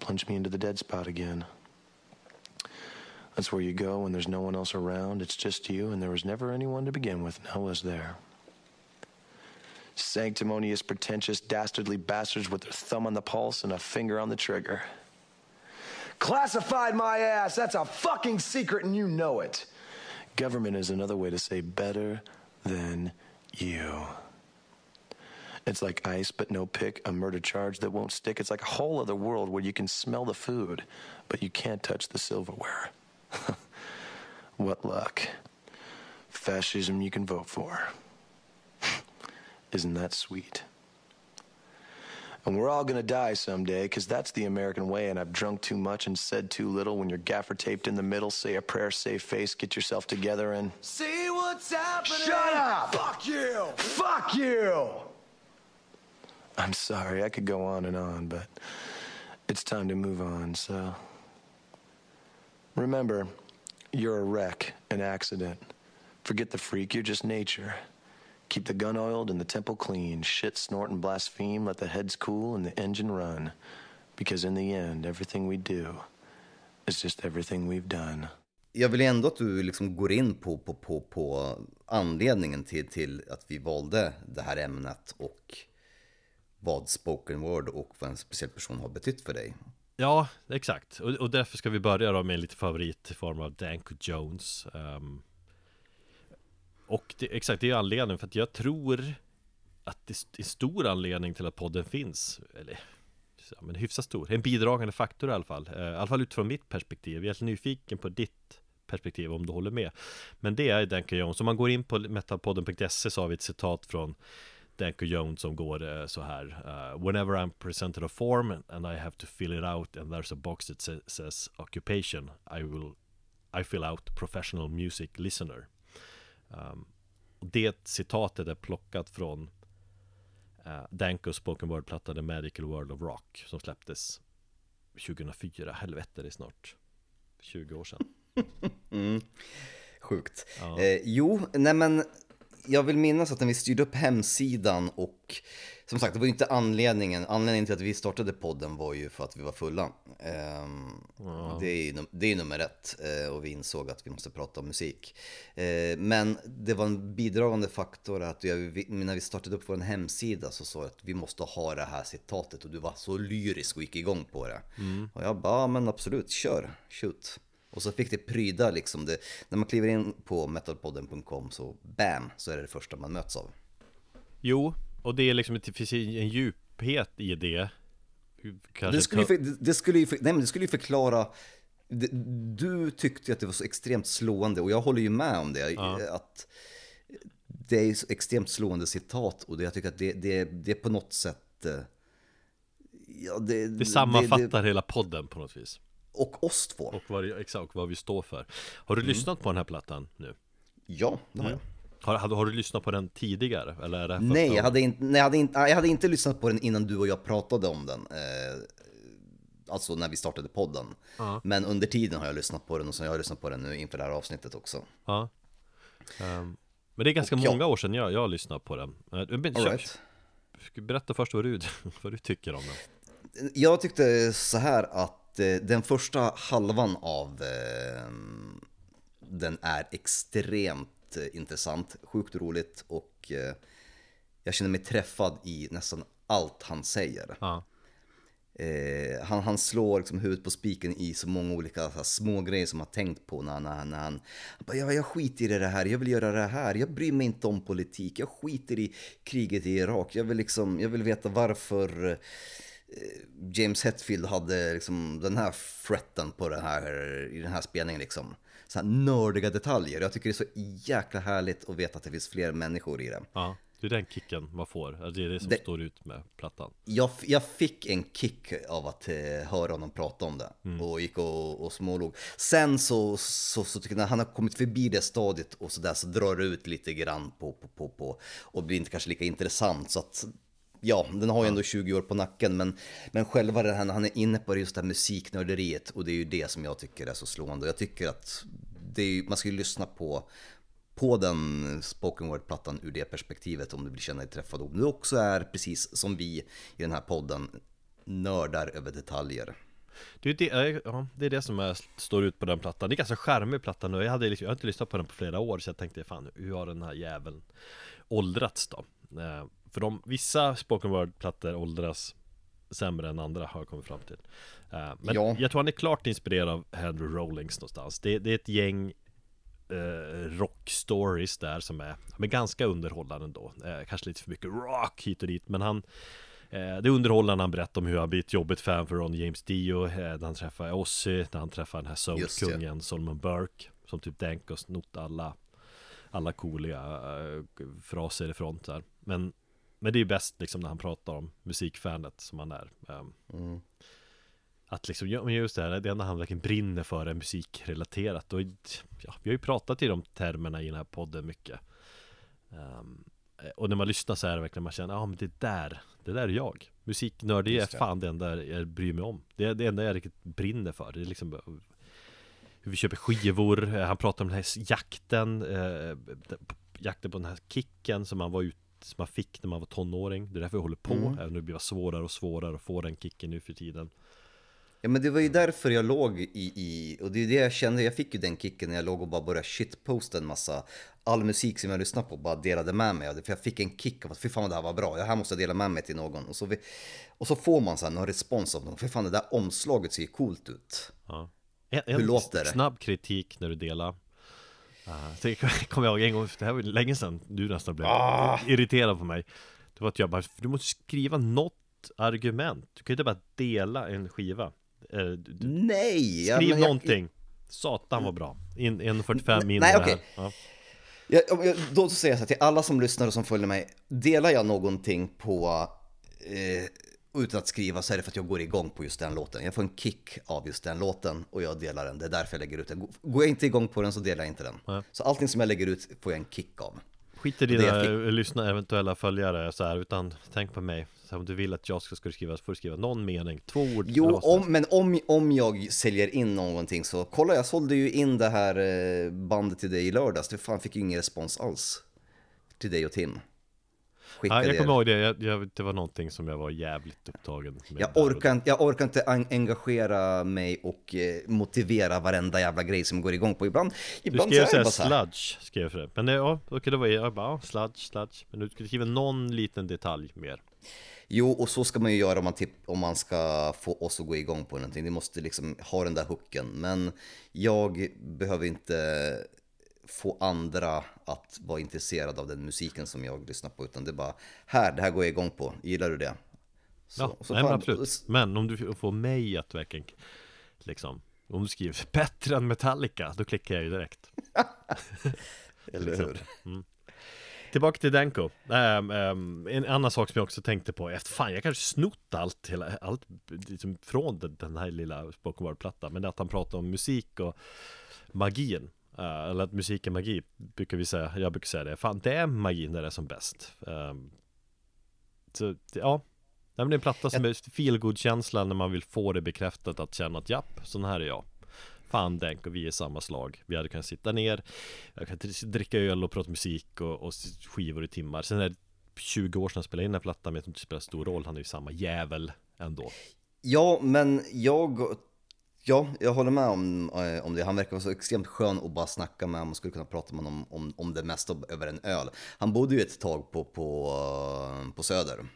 plunge me into the dead spot again. That's where you go when there's no one else around. It's just you, and there was never anyone to begin with, now was there? Sanctimonious, pretentious, dastardly bastards with their thumb on the pulse and a finger on the trigger. Classified my ass. That's a fucking secret, and you know it. Government is another way to say better than you. It's like ice, but no pick, a murder charge that won't stick. It's like a whole other world where you can smell the food, but you can't touch the silverware. what luck. Fascism you can vote for. Isn't that sweet? And we're all gonna die someday, because that's the American way, and I've drunk too much and said too little. When you're gaffer taped in the middle, say a prayer, save face, get yourself together, and. See what's happening! Shut up! Fuck you! Fuck you! I'm sorry, I could go on and on, but it's time to move on, so. Remember, you're a wreck, an accident. Forget the freak, you're just nature. Keep the gun oiled and the temple clean. Shit, snort, and blaspheme. Let the heads cool and the engine run. Because in the end, everything we do is just everything we've done. Jag vill ändå att du liksom går in på, på, på, på anledningen till, till att vi valde det här ämnet och vad spoken word och vad en speciell person har betytt för dig. Ja, exakt. Och, och därför ska vi börja då med en lite favorit i form av Danko Jones. Um, och det, exakt, det är anledningen för att jag tror att det är stor anledning till att podden finns. Eller, ja, men hyfsat stor. En bidragande faktor i alla fall. Uh, I alla fall utifrån mitt perspektiv. Jag är helt nyfiken på ditt perspektiv om du håller med. Men det är Danko Jones. Om man går in på metalpodden.se så har vi ett citat från Danko Jones som går uh, så här uh, Whenever I'm presented a form and I have to fill it out and there's a box that sa says occupation I will I fill out professional music listener um, Det citatet är plockat från uh, Dankos spoken word-platta The Magical World of Rock som släpptes 2004, helvete det är snart 20 år sedan mm. Sjukt. Ja. Eh, jo, nej men jag vill minnas att när vi styrde upp hemsidan och som sagt, det var ju inte anledningen. Anledningen till att vi startade podden var ju för att vi var fulla. Wow. det, är ju, det är nummer ett uh, och vi insåg att vi måste prata om musik. Uh, men det var en bidragande faktor att jag, när vi startade upp vår hemsida så sa jag att vi måste ha det här citatet och du var så lyrisk och gick igång på det. Mm. Och jag bara, ja men absolut, kör, shoot. Och så fick det pryda liksom, det, när man kliver in på metalpodden.com så bam, så är det det första man möts av. Jo, och det är liksom, det finns en djuphet i det. Kanske det skulle, ju, det, skulle ju, nej, men det skulle ju förklara du tyckte att det var så extremt slående och jag håller ju med om det. Att det är så extremt slående citat och det, jag tycker att det, det, det är på något sätt... eh, Ja, det, Det sammanfattar hela podden på något vis och oss två. Och vad, exakt vad vi står för Har du lyssnat på den här plattan nu? Ja, det har jag. Har, har, har du lyssnat på den tidigare? Eller är det Nej, jag hade, inte, nej jag, hade inte, jag hade inte lyssnat på den innan du och jag pratade om den. Eh, alltså när vi startade podden. Men under tiden har jag lyssnat på den och så har jag lyssnat på den nu inför det här avsnittet också. Ja Ehm, Men det är ganska Och många år sedan jag, jag lyssnade på den Eh, men, All right. Berätta först vad du, vad du tycker om den Jag tyckte så här att eh, den första halvan av eh, den är extremt eh, intressant, sjukt roligt och jag känner mig träffad i nästan allt han säger. Ja, Eh, han, han slår liksom huvudet på spiken i så många olika så små grejer som han tänkt på när, när, när han... han bara, ja, jag skiter i det här, jag vill göra det här, jag bryr mig inte om politik, jag skiter i kriget i Irak, jag vill liksom, jag vill veta varför James Hetfield hade liksom den här fretten på den här, i den här spelningen liksom. Så här nördiga detaljer, jag tycker det är så jäkla härligt att veta att det finns fler människor i det. ja Det är den kicken man får, det är det som Det- står ut med plattan Jag, jag fick en kick av att eh, höra honom prata om det Mm. och gick och, och smålog. Sen så, så, så tycker jag när han har kommit förbi det stadiet och så där så drar det ut lite grann på, på, på, på och blir inte kanske lika intressant så att Ja, den har ju ändå 20 år på nacken men, men själva det här han är inne på just det här musiknörderiet och det är ju det som jag tycker är så slående. Jag tycker att är, man ska ju lyssna på på den spoken word-plattan ur det perspektivet om du vill känna dig träffad. Om du också är, precis som vi i den här podden, nördar över detaljer. Det är det, eh, ja, det är det som är, står ut på den plattan Det är ganska charmig platta nu Jag, hade, liksom- jag har inte lyssnat på den på flera år Så jag tänkte fan hur har den här jäveln åldrats då? Eh, för de, vissa spoken word-plattor åldras sämre än andra har jag kommit fram till eh, Men Ja. jag tror han är klart inspirerad av Henry Rollings någonstans Det, det är ett gäng eh, rock stories där som är, men ganska underhållande ändå eh, Kanske lite för mycket rock hit och dit Men han eh, Det är underhållande han berättar om hur han blir ett jobbigt fan för Ron James Dio eh, När han träffar Ozzy, när han träffar den här soulkungen Solomon Burke Som typ Dank och snott alla Alla coola eh, fraser ifrån här. Men Men det är bäst liksom när han pratar om musikfanet som han är Ehm, Mm. att liksom, ja, men just det här, det enda han verkligen brinner för är musikrelaterat. Och ja, vi har ju pratat i de termerna i den här podden mycket. Ehm, Och när man lyssnar så är det verkligen man känner, ja ah, men det där, det där är jag. Musiknörd, det. är fan det enda jag bryr mig om. Det är det enda jag riktigt brinner för, det är liksom Hur vi köper skivor, Eh, han pratar om den här jakten eh, Jakten på den här kicken som man var ut som man fick när man var tonåring. Det är därför jag håller på, Mm. även om det blir svårare och svårare att få den kicken nu för tiden. Ja men det var ju därför jag låg i, i och det är det jag kände, jag fick ju den kicken när jag låg och bara började shitposta en massa. All musik som jag lyssnade på bara delade med mig. Av det, för jag fick en kick av att fy fan det här var bra, det här måste jag dela med mig till någon. Och så, vi, och så får man så någon respons av någon, för fan det där omslaget ser ju coolt ut. Ja. En Hur låter det? snabb kritik när du delar Det kommer jag ihåg en gång, det här var länge sedan du nästan blev Ah! irriterad på mig Det var att jag bara, du måste skriva något argument Du kan ju inte bara dela en skiva Eh, du, Nej! ja, Skriv jag- någonting Satan var bra In- 1.45 Nej, mindre nej, okej. här ja. Jag, jag, då säger jag så här till alla som lyssnar och som följer mig. Delar jag någonting på eh, utan att skriva så är det för att jag går igång på just den låten. Jag får en kick av just den låten och jag delar den. Det är därför jag lägger ut den. Går jag inte igång på den så delar jag inte den. Nej. Så allting som jag lägger ut får jag en kick av. Skit i dina lyssna eventuella följare så här, utan tänk på mig så Om du vill att jag ska, ska skriva så får du skriva någon mening, två ord Jo, om, men om, om jag säljer in någonting så kolla jag sålde ju in det här eh, bandet till dig i lördags. Det fan fick ju ingen respons alls. Till dig och Tim. Ja, Skickade jag er. kommer ihåg det, jag, jag, det var någonting som jag var jävligt upptagen med Jag orkar, inte- jag orkar inte en- engagera mig och eh, motivera varenda jävla grej som går igång på. Ibland, Du ibland skrev så är det såhär bara så här. sludge, skrev för det Men det, ja, okej då var jag, jag bara, ja, sludge, sludge Men du skulle skriva någon liten detalj mer Jo, och så ska man ju göra om man, tipp, om man ska få oss att gå igång på någonting. Det måste liksom ha den där hooken. Men jag behöver inte få andra att vara intresserade av den musiken som jag lyssnar på. Utan det är bara, här, det här går jag igång på. Gillar du det? Så, Ja, så nej, men absolut Men om du får mig att verkligen liksom Om du skriver bättre än Metallica, då klickar jag ju direkt Eller hur? Tillbaka till Danko Ehm, ehm, En annan sak som jag också tänkte på är att fan jag kanske snott allt, hela, allt liksom från den, den här lilla spoken word-plattan Men att han pratar om musik och magin Eh, Eller att musik är magi, brukar vi säga, jag brukar säga det. Fan det är magin när det är som bäst. Ehm, Så ja. Nej, men det är en platta som är feelgood känsla när man vill få det bekräftat att känna att japp, sån här är jag. Fan Denk och vi är samma slag. Vi hade kunnat sitta ner Jag kan dri- dricka öl och prata musik och, och skivor i timmar. Sen är det 20 år sedan jag spelade in den här plattan Men jag tror inte det spelar stor roll. Han är ju samma jävel ändå. Ja, men jag... Ja, jag håller med om, eh, om det. Han verkar vara så extremt skön att bara snacka med. Man skulle kunna prata med honom om, om det mesta över en öl. Han bodde ju ett tag på, på, på Söder.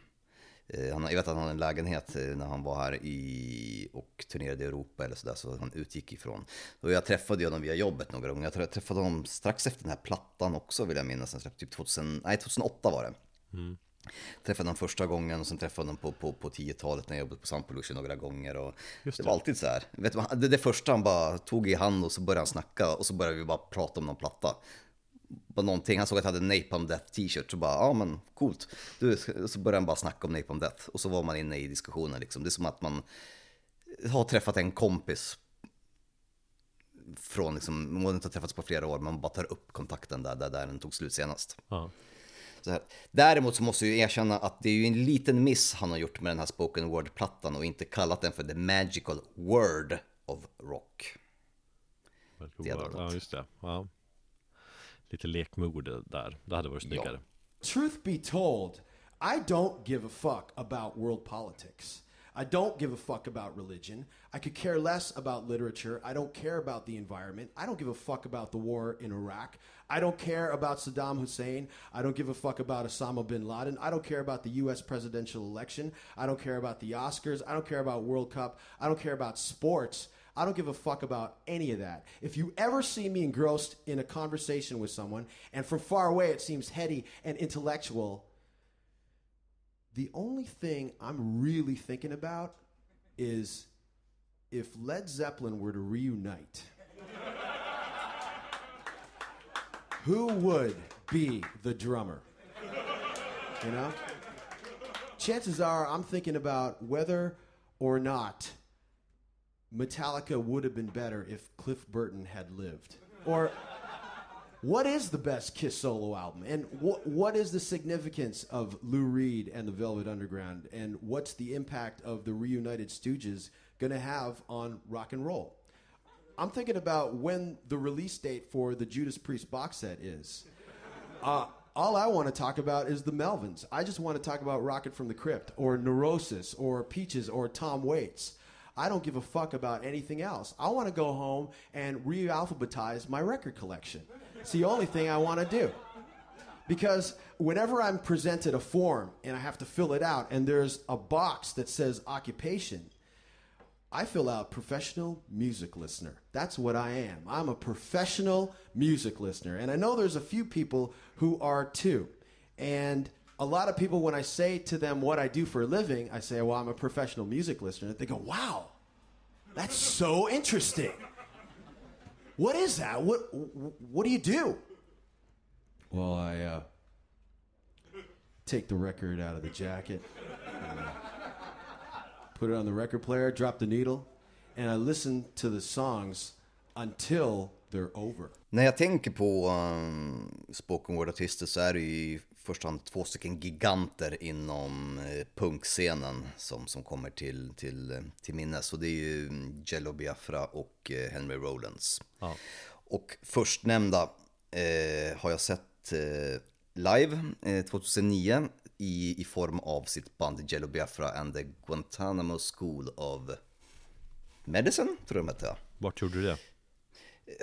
Eh, Han, jag vet att han hade en lägenhet eh, när han var här i, och turnerade i Europa eller sådär, så han utgick ifrån. Och jag träffade honom via jobbet några gånger. Jag träffade honom strax efter den här plattan också vill jag minnas. Typ 2000, nej, 2008 var det. Mm. Träffade honom första gången och sen träffade honom på, på, på 10-talet när jag jobbade på Sound Pollution några gånger. Och det det. var alltid så här. Vet du, det, det första han bara tog i hand och så började han snacka och så började vi bara prata om någon platta. Bara någonting. Han såg att jag hade Napalm Death t-shirt så bara, ja men coolt. Du, så började han bara snacka om Napalm Death och så var man inne i diskussionen liksom. Det är som att man har träffat en kompis från liksom, man har inte träffats på flera år, man bara tar upp kontakten där, där, där den tog slut senast. Ja, Så här. Däremot så måste jag ju erkänna att det är ju en liten miss han har gjort med den här spoken word-plattan och inte kallat den för the magical word of rock. Det hade varit ja just det ja. Lite lekmord där, det hade varit snyggare Truth be told, I don't give a fuck about world politics. I don't give a fuck about religion. I could care less about literature. I don't care about the environment. I don't give a fuck about the war in Iraq. I don't care about Saddam Hussein. I don't give a fuck about Osama bin Laden. I don't care about the US presidential election. I don't care about the Oscars. I don't care about World Cup. I don't care about sports. I don't give a fuck about any of that. If you ever see me engrossed in a conversation with someone, and from far away it seems heady and intellectual, the only thing I'm really thinking about is if Led Zeppelin were to reunite, who would be the drummer? You know? Chances are I'm thinking about whether or not Metallica would have been better if Cliff Burton had lived. Or what is the best Kiss solo album? And what what is the significance of Lou Reed and the Velvet Underground? And what's the impact of the reunited Stooges going to have on rock and roll? I'm thinking about when the release date for the Judas Priest box set is. Uh, all I want to talk about is the Melvins. I just want to talk about Rocket from the Crypt or Neurosis or Peaches or Tom Waits. I don't give a fuck about anything else. I want to go home and re-alphabetize my record collection. It's the only thing I want to do. Because whenever I'm presented a form and I have to fill it out and there's a box that says occupation, I fill out professional music listener. That's what I am. I'm a professional music listener. And I know there's a few people who are too. And a lot of people, when I say to them what I do for a living, I say, well, I'm a professional music listener. They go, wow, that's so interesting. What is that? What, what do you do? Well, I uh, take the record out of the jacket put it on the record player, drop the needle, and I listen to the songs until they're over. När jag tänker på um, spoken word-artister så är det ju i första hand två stycken giganter inom eh, punkscenen som, som kommer till, till, eh, till minnes. Och det är ju mm, Jello Biafra och eh, Henry Rollins. Ja. Och förstnämnda har jag sett live eh, 2009 i, i form av sitt band Jello Biafra and the Guantanamo School of Medicine, tror jag de hette. Vart gjorde du det?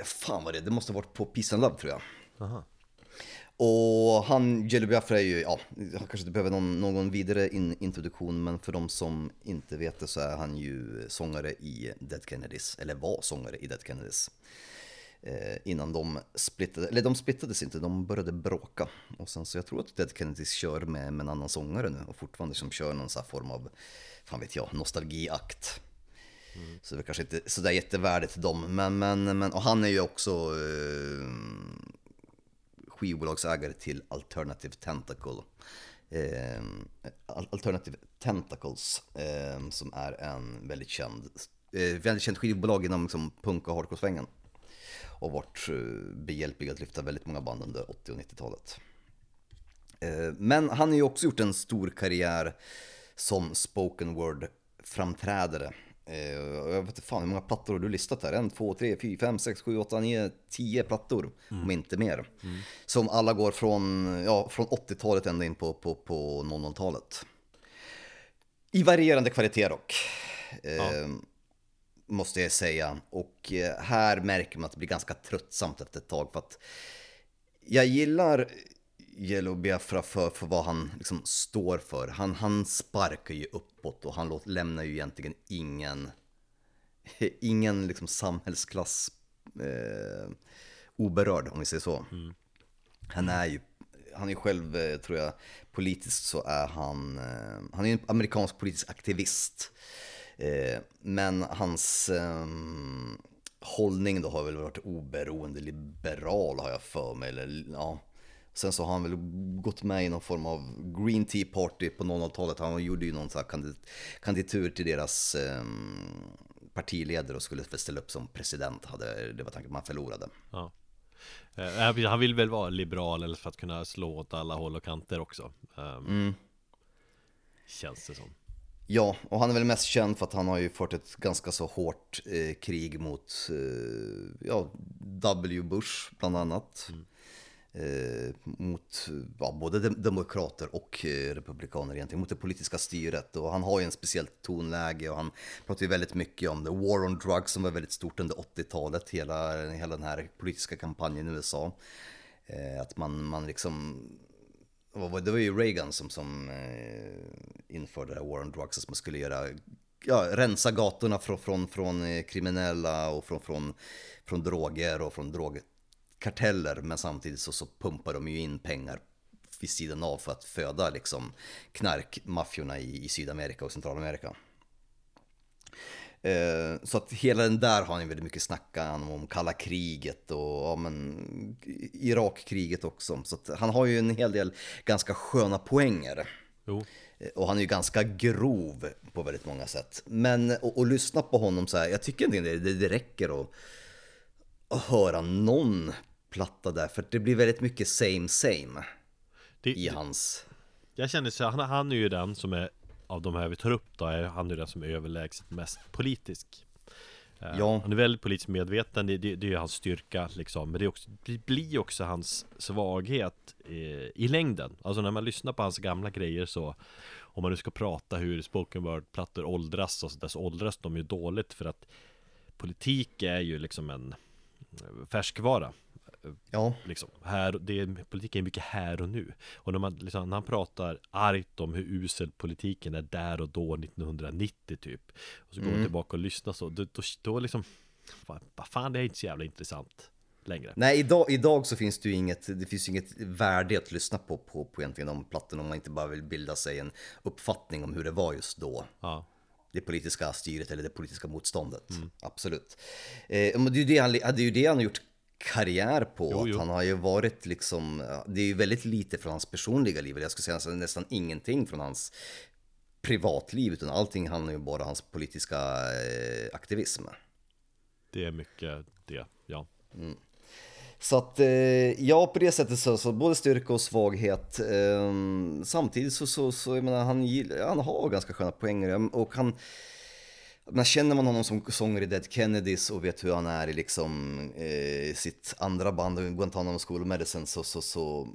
Fan vad det det måste ha varit på Peace and Love tror jag. Aha. Och han, Jello Biafra är ju, ja, han kanske inte behöver någon, någon vidare in, introduktion, men för de som inte vet det så är han ju sångare i Dead Kennedys, eller var sångare i Dead Kennedys. Eh, innan de splittade, eller de splittades inte, de började bråka. Och sen så jag tror att Dead Kennedys kör med, med en annan sångare nu och fortfarande som kör någon här form av, fan vet jag, nostalgiakt. Så det är kanske inte sådär jättevärdigt dem. Men, men, men, och han är ju också eh, skivbolagsägare till Alternative Tentacle. Eh, Alternative Tentacles, eh, som är en väldigt känd, eh, väldigt känd skivbolag inom liksom, punk och hardcore-svängen. Och varit eh, behjälplig att lyfta väldigt många band under 80 och 90-talet. Eh, Men han har ju också gjort en stor karriär som spoken word framträdare. Eh, Jag vet inte fan hur många plattor har du listat här? En, två, tre, fyra, fem, sex, sju, åtta, nio, tio plattor. Om inte mer. Som alla går från, ja, från 80-talet ända in på, på, på 00-talet. I varierande kvalitet dock. Eh, Måste jag säga. Och eh, här märker man att det blir ganska tröttsamt efter ett tag. För att jag gillar Yellow Biafra för, för vad han liksom står för. Han, han sparkar ju uppåt och han låt, lämnar ju egentligen ingen, ingen liksom samhällsklass eh, oberörd om vi säger så. Han är ju, han är själv, eh, tror jag, politiskt så är han, eh, han är en amerikansk politisk aktivist. Eh, men hans eh, hållning då har väl varit oberoende liberal har jag för mig. Eller, ja. Sen så har han väl gått med i någon form av Green Tea Party på 00-talet. Han gjorde ju någon sån kandidatur till deras eh, partiledare och skulle ställa upp som president. Hade, det var tanken, man förlorade. Ja. Eh, Han vill väl vara liberal eller för att kunna slå åt alla håll och kanter också. Um, Känns det som. Ja, och han är väl mest känd för att han har ju fört ett ganska så hårt eh, krig mot eh, ja, W. Bush bland annat. Eh, mot ja, både dem- demokrater och eh, republikaner egentligen, mot det politiska styret. Och han har ju en speciellt tonläge och han pratar ju väldigt mycket om the war on drugs som var väldigt stort under 80-talet, hela, hela den här politiska kampanjen i USA. Eh, att man, man liksom det? det var ju Reagan som, som eh, införde det här War on Drugs, som skulle göra, ja, rensa gatorna från, från, från kriminella och från, från, från droger och från drogkarteller. Men samtidigt så, så pumpar de ju in pengar vid sidan av för att föda liksom knarkmaffiorna i, i Sydamerika och Centralamerika. Eh, Så att hela den där har ni väldigt mycket snackat om, om kalla kriget och ja, men, Irakkriget också. Så att han har ju en hel del ganska sköna poänger. Jo, Eh, Och han är ju ganska grov på väldigt många sätt. Men att lyssna på honom så här, jag tycker inte det, det, räcker att, att höra någon platta där. För det blir väldigt mycket same same det, i hans... Jag känner så han, han är ju den som är Av de här vi tar upp då är han ju den som är överlägset mest politisk. Eh, Ja. Han är väldigt politiskt medveten, det, det, det är hans styrka liksom. Men det, är också, det blir också hans svaghet eh, i längden. Alltså när man lyssnar på hans gamla grejer så Om man nu ska prata hur spoken word-plattor åldras och så där så åldras de ju dåligt för att Politik är ju liksom en eh, färskvara Ja, liksom, här, det är, politik är mycket här och nu Och när, man, liksom, när han pratar argt om hur usel politiken är där och då 1990 typ Och så går man tillbaka och lyssnar så Då, då, då liksom Vad fan det är inte så jävla intressant längre Nej, idag, idag så finns det ju inget, det finns inget värde att lyssna på, på, på egentligen de plattorna om man inte bara vill bilda sig en uppfattning om hur det var just då. Ja, Det politiska styret eller det politiska motståndet. Absolut. Eh, men det är ju det han, det är ju det han har gjort karriär på. Jo, att jo. Han har ju varit liksom, det är ju väldigt lite från hans personliga liv. Jag skulle säga nästan- nästan ingenting från hans privatliv. Utan allting handlar ju bara om hans politiska eh, aktivism. det är mycket det, ja Så att eh, ja, på det sättet så, så både styrka och svaghet. Eh, samtidigt så, så, så jag menar, han, han har ganska sköna poänger och han men känner man honom som sångare i Dead Kennedys och vet hur han är i liksom, eh, sitt andra band, Guantanamo School of Medicine, så, så, så,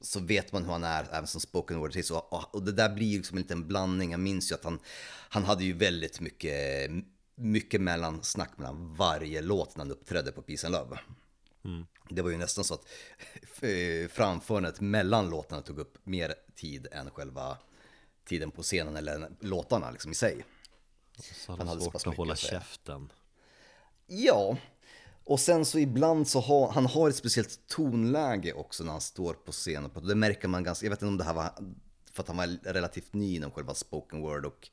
så vet man hur han är även som spoken word artist. Och, och, och det där blir liksom en liten blandning. Jag minns ju att han, han hade ju väldigt mycket, mycket mellansnack mellan varje låt när han uppträdde på Peace and Love. Det var ju nästan så att eh, framförandet mellan låtarna tog upp mer tid än själva tiden på scenen eller låtarna liksom i sig. Så han Han hade svårt att hålla käften Ja, och sen så ibland så har han har ett speciellt tonläge också när han står på scenen. Det märker man ganska, jag vet inte om det här var för att han var relativt ny inom själva spoken word och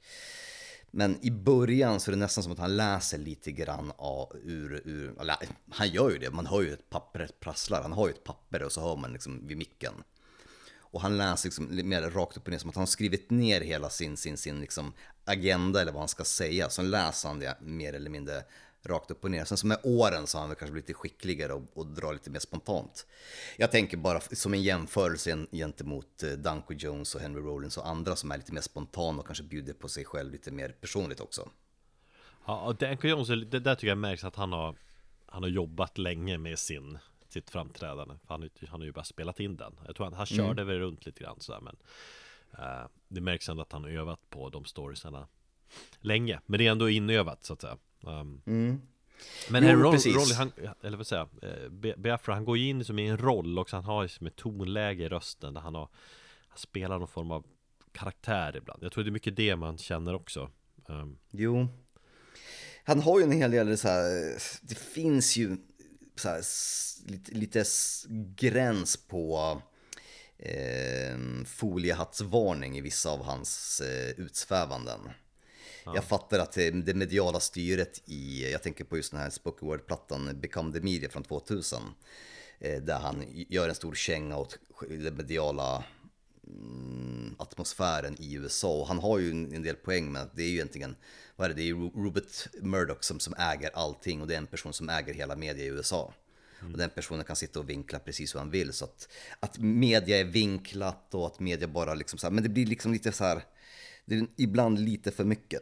Men i början så är det nästan som att han läser lite grann av, ur, ur eller, han gör ju det, man hör ju ett papper prasslar, han har ju ett papper och så hör man liksom vid micken. Och han läser liksom mer rakt upp och ner, som att han har skrivit ner hela sin, sin, sin liksom agenda eller vad han ska säga. Så läser han det mer eller mindre rakt upp och ner. Sen som med åren så har han väl kanske blivit lite skickligare och, och drar lite mer spontant. Jag tänker bara som en jämförelse gentemot eh, Danko Jones och Henry Rollins och andra som är lite mer spontana och kanske bjuder på sig själv lite mer personligt också. Ja, och Danko Jones, det där tycker jag märks att han har Han har jobbat länge med sin Sitt framträdande Han, han har ju bara spelat in den. Jag tror han, han körde mm. väl runt lite grann sådär men uh, Det märks ändå att han har övat på de storiesarna Länge, men det är ändå inövat så att säga. Um, mm. Men jo, roll, roll, han, eller vad säger jag, Biafra han går ju in som i en roll också, han har liksom ett tonläge i rösten där han har Han spelar någon form av karaktär ibland. Jag tror det är mycket det man känner också. Um. Jo. Han har ju en hel del så här, det finns ju här, lite, lite gräns på eh, foliehattsvarning i vissa av hans eh, utsvävanden Ja. Jag fattar att det mediala styret i, jag tänker på just den här spoken word-plattan Become the Media från 2000. Eh, där han gör en stor känga åt den mediala atmosfären i USA. Och han har ju en del poäng med att det är ju egentligen, vad är det, det är Rupert Murdoch som, som äger allting och det är en person som äger hela media i USA. Mm. Och den personen kan sitta och vinkla precis hur han vill. Så att, att media är vinklat och att media bara liksom så här, men det blir liksom lite så här, det är ibland lite för mycket.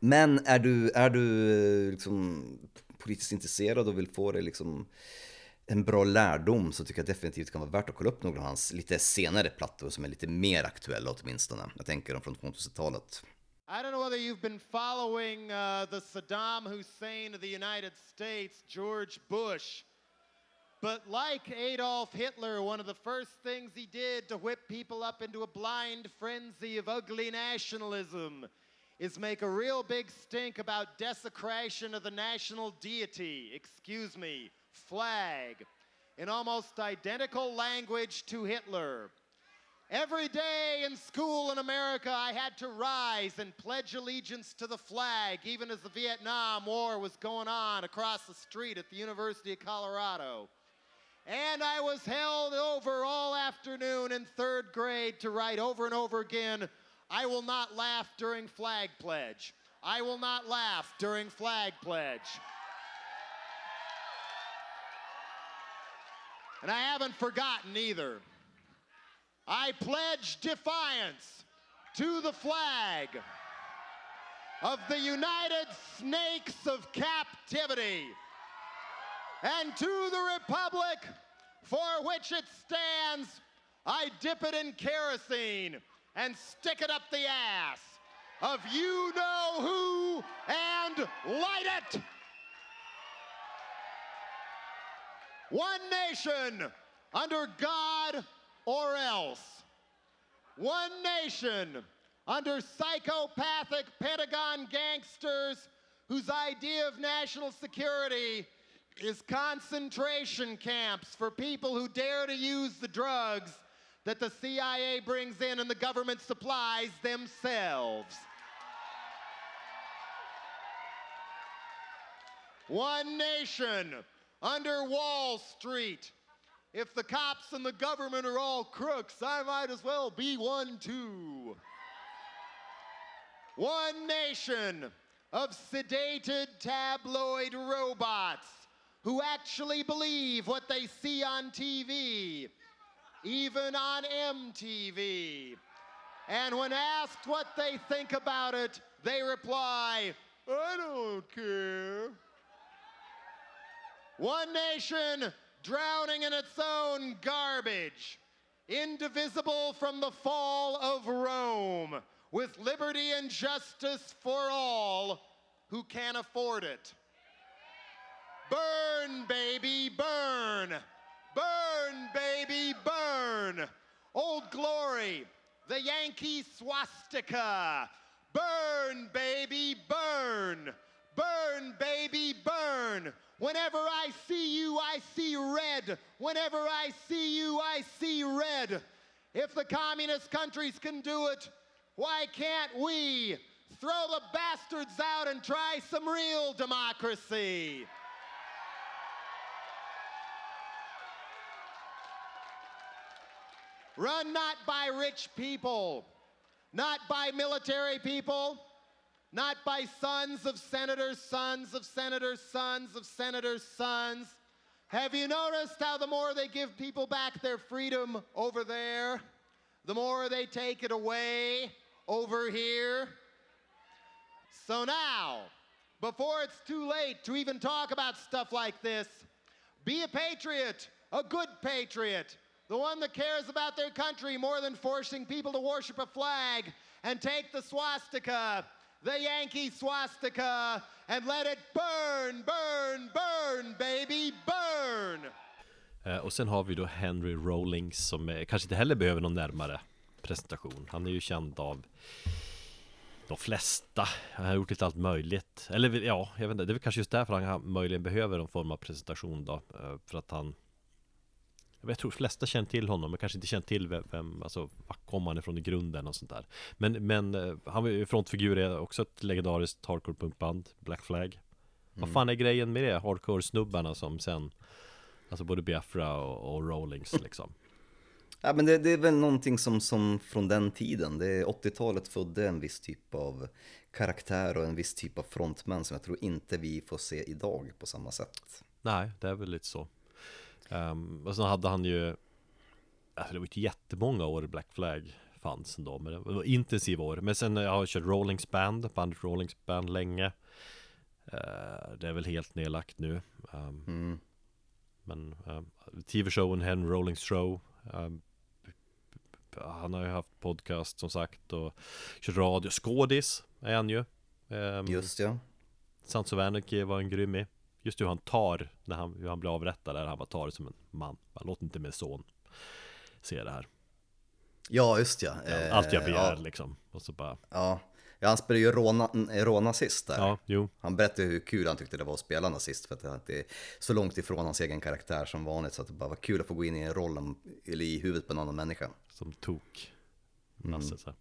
Men är du, är du liksom politiskt intresserad och vill få det liksom en bra lärdom så tycker jag definitivt kan vara värt att kolla upp några av hans lite senare plattor som är lite mer aktuella åtminstone. Jag tänker dem från 2000-talet. I don't know whether you've been following uh, the Saddam Hussein of the United States, George Bush. But like Adolf Hitler, one of the first things he did to whip people up into a blind frenzy of ugly nationalism is make a real big stink about desecration of the national deity, excuse me, flag, in almost identical language to Hitler. Every day in school in America, I had to rise and pledge allegiance to the flag, even as the Vietnam War was going on across the street at the University of Colorado. And I was held over all afternoon in third grade to write over and over again I will not laugh during flag pledge. I will not laugh during flag pledge. And I haven't forgotten either. I pledge defiance to the flag of the United Snakes of Captivity and to the Republic for which it stands. I dip it in kerosene and stick it up the ass of you know who and light it. One nation under God or else. One nation under psychopathic Pentagon gangsters whose idea of national security is concentration camps for people who dare to use the drugs that the CIA brings in and the government supplies themselves. One nation under Wall Street. If the cops and the government are all crooks, I might as well be one too. One nation of sedated tabloid robots who actually believe what they see on TV even on MTV. And when asked what they think about it, they reply, I don't care. One nation drowning in its own garbage, indivisible from the fall of Rome, with liberty and justice for all who can afford it. Burn, baby, burn. Burn, baby, burn. Old Glory, the Yankee swastika. Burn, baby, burn. Burn, baby, burn. Whenever I see you, I see red. Whenever I see you, I see red. If the communist countries can do it, why can't we? throw the bastards out and try some real democracy. Run not by rich people, not by military people, not by sons of senators, sons of senators, sons of senators, sons. Have you noticed how the more they give people back their freedom over there, the more they take it away over here? So now, before it's too late to even talk about stuff like this, be a patriot, a good patriot, the one that cares about their country more than forcing people to worship a flag and take the swastika, the Yankee swastika, and let it burn, burn, burn, baby, burn! Eh, och sen har vi då Henry Rollings som är, kanske inte heller behöver någon närmare presentation. Han är ju känd av de flesta. Han har gjort lite allt möjligt. Eller ja, jag vet inte. Det är väl kanske just därför han möjligen behöver någon form av presentation då. Eh, för att han jag tror flesta känner till honom, men kanske inte känner till vem, vem alltså var kom han ifrån i grunden och sånt där. Men, men eh, han var ju frontfigur i också ett legendariskt hardcore punkband, Black Flag. Mm. Vad fan är grejen med det? Hardcore-snubbarna som sen, alltså både Biafra och, och Rollings liksom. Ja men det, det, är väl någonting som, som från den tiden, det är 80-talet födde en viss typ av karaktär och en viss typ av frontmän som jag tror inte vi får se idag på samma sätt. Nej, det är väl lite så. Um, och sen hade han ju alltså Det var inte jättemånga år Black Flag fanns ändå Men det var intensiva år. Men sen jag har kört Rollings Band Bandet Rollings Band länge. Uh, Det är väl helt nedlagt nu. Um, mm. Men uh, TV-showen Henry Rollings Show um, Han har ju haft podcast som sagt och kört radio. Skådis är han ju. Um, Just ja. Sons of Anarchy var en grym i Just hur han tar, när han, hur han blir avrättad, där han bara tar det som en man. Låt inte min son se det här. Ja, just ja. ja allt jag begär ja. liksom. Och så bara... Ja. Ja, han spelade ju råna, rånazist där. Ja, jo. Han berättade hur kul han tyckte det var att spela nazist för att det är så långt ifrån hans egen karaktär som vanligt så att det bara var kul att få gå in i en roll eller i huvudet på en annan människa. Som tok. Nasse, mm. så.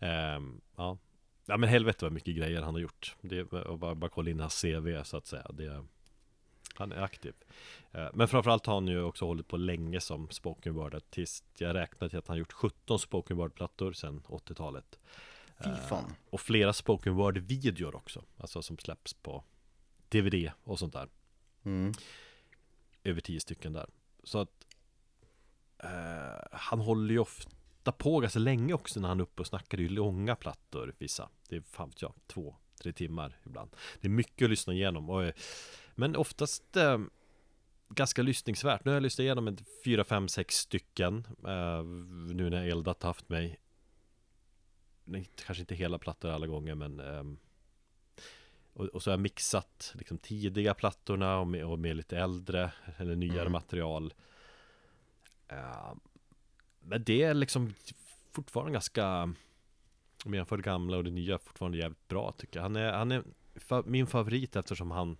Ehm, ja. ja, men helvete vad mycket grejer han har gjort. Det är bara, bara kolla in hans CV så att säga. Det, han är aktiv. Eh, men framförallt har han ju också hållit på länge som spoken word artist. Jag räknar till att han gjort 17 spoken word plattor sedan 80-talet. Fy eh, fan. Och flera spoken word videor också. Alltså som släpps på DVD och sånt där. Mm. Över tio stycken där. Så att eh, han håller ju ofta på ganska länge också när han är uppe och snackar. Det är ju långa plattor vissa. Det är fan ja, två, tre timmar ibland. Det är mycket att lyssna igenom. Och, men oftast eh, ganska lyssningsvärt. Nu har jag lyssnat igenom en fyra, fem, sex stycken. Eh, nu när Eldat haft mig. Kanske inte hela plattor alla gånger men eh, och, och, så har jag mixat liksom, tidiga plattorna och med, och med lite äldre eller nyare mm. material. Uh, men det är liksom fortfarande ganska Om jag jämför det gamla och det nya fortfarande jävligt bra tycker jag Han är, han är fa min favorit eftersom han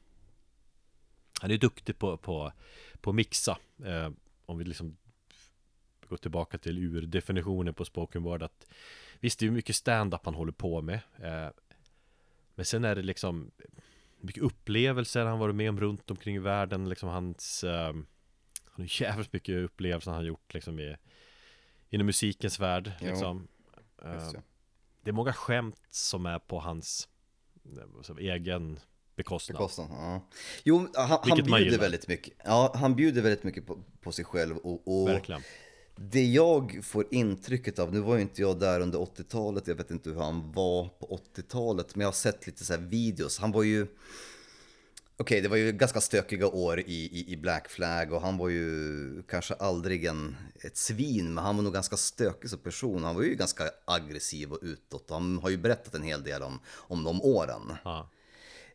han är duktig på, på, på mixa. Eh, om vi liksom går tillbaka till urdefinitionen på spoken word. Att, visst, det är mycket stand-up han håller på med. Eh, men sen är det liksom mycket upplevelser han varit med om runt omkring i världen. Liksom hans... Eh, han har jävligt mycket upplevelser han har gjort liksom i, inom musikens värld. Liksom. Eh, det är många skämt som är på hans egen bekostnad. bekostnad ja. Jo, han, han bjuder väldigt mycket. Ja, han bjuder väldigt mycket på, på sig själv. Och, och Verkligen. Det jag får intrycket av, nu var ju inte jag där under 80-talet, jag vet inte hur han var på 80-talet, men jag har sett lite så videos. Han var ju... Okej, okay, det var ju ganska stökiga år i, i, i, Black Flag och han var ju kanske aldrig en, ett svin, men han var nog ganska stökig som person. Han var ju ganska aggressiv och utåt. Han har ju berättat en hel del om, om de åren. Ja.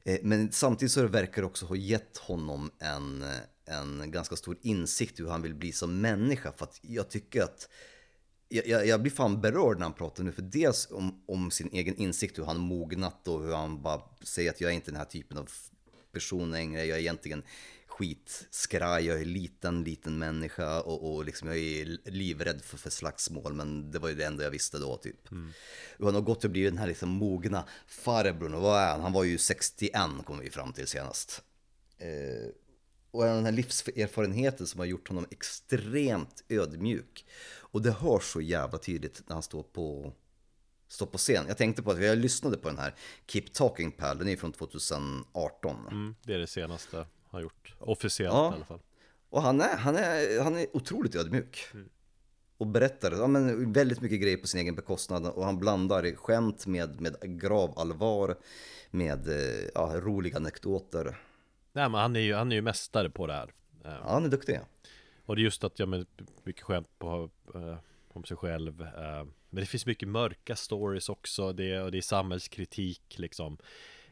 Eh, men samtidigt så verkar det också ha gett honom en, en ganska stor insikt hur han vill bli som människa. För att jag tycker att jag, jag, blir fan berörd när han pratar nu, för dels om, om sin egen insikt, hur han mognat och hur han bara säger att jag är inte den här typen av person längre, jag är egentligen skitskraj, jag är liten, liten människa och, och liksom jag är livrädd för, för slagsmål, men det var ju det enda jag visste då typ. Och han har gått och blivit den här liksom mogna farbrorn, och vad är han? Han var ju 61 kom vi fram till senast. Eh, och den här livserfarenheten som har gjort honom extremt ödmjuk. Och det hörs så jävla tydligt när han står på, står på scen. Jag tänkte på att jag lyssnade på den här Keep Talking Pal, den är från 2018. Mm, det är det senaste han gjort. Officiellt Ja. i alla fall. Och han är, han är, han är otroligt ödmjuk. Och berättar ja, men väldigt mycket grejer på sin egen bekostnad. Och han blandar skämt med, med grav allvar, med eh, ja, roliga anekdoter. Nej men han är ju, han är ju mästare på det här. Eh, Ja, han är duktig. Och det är just att, ja men mycket skämt på, eh, om sig själv eh, Men det finns mycket mörka stories också det, Och det är samhällskritik liksom.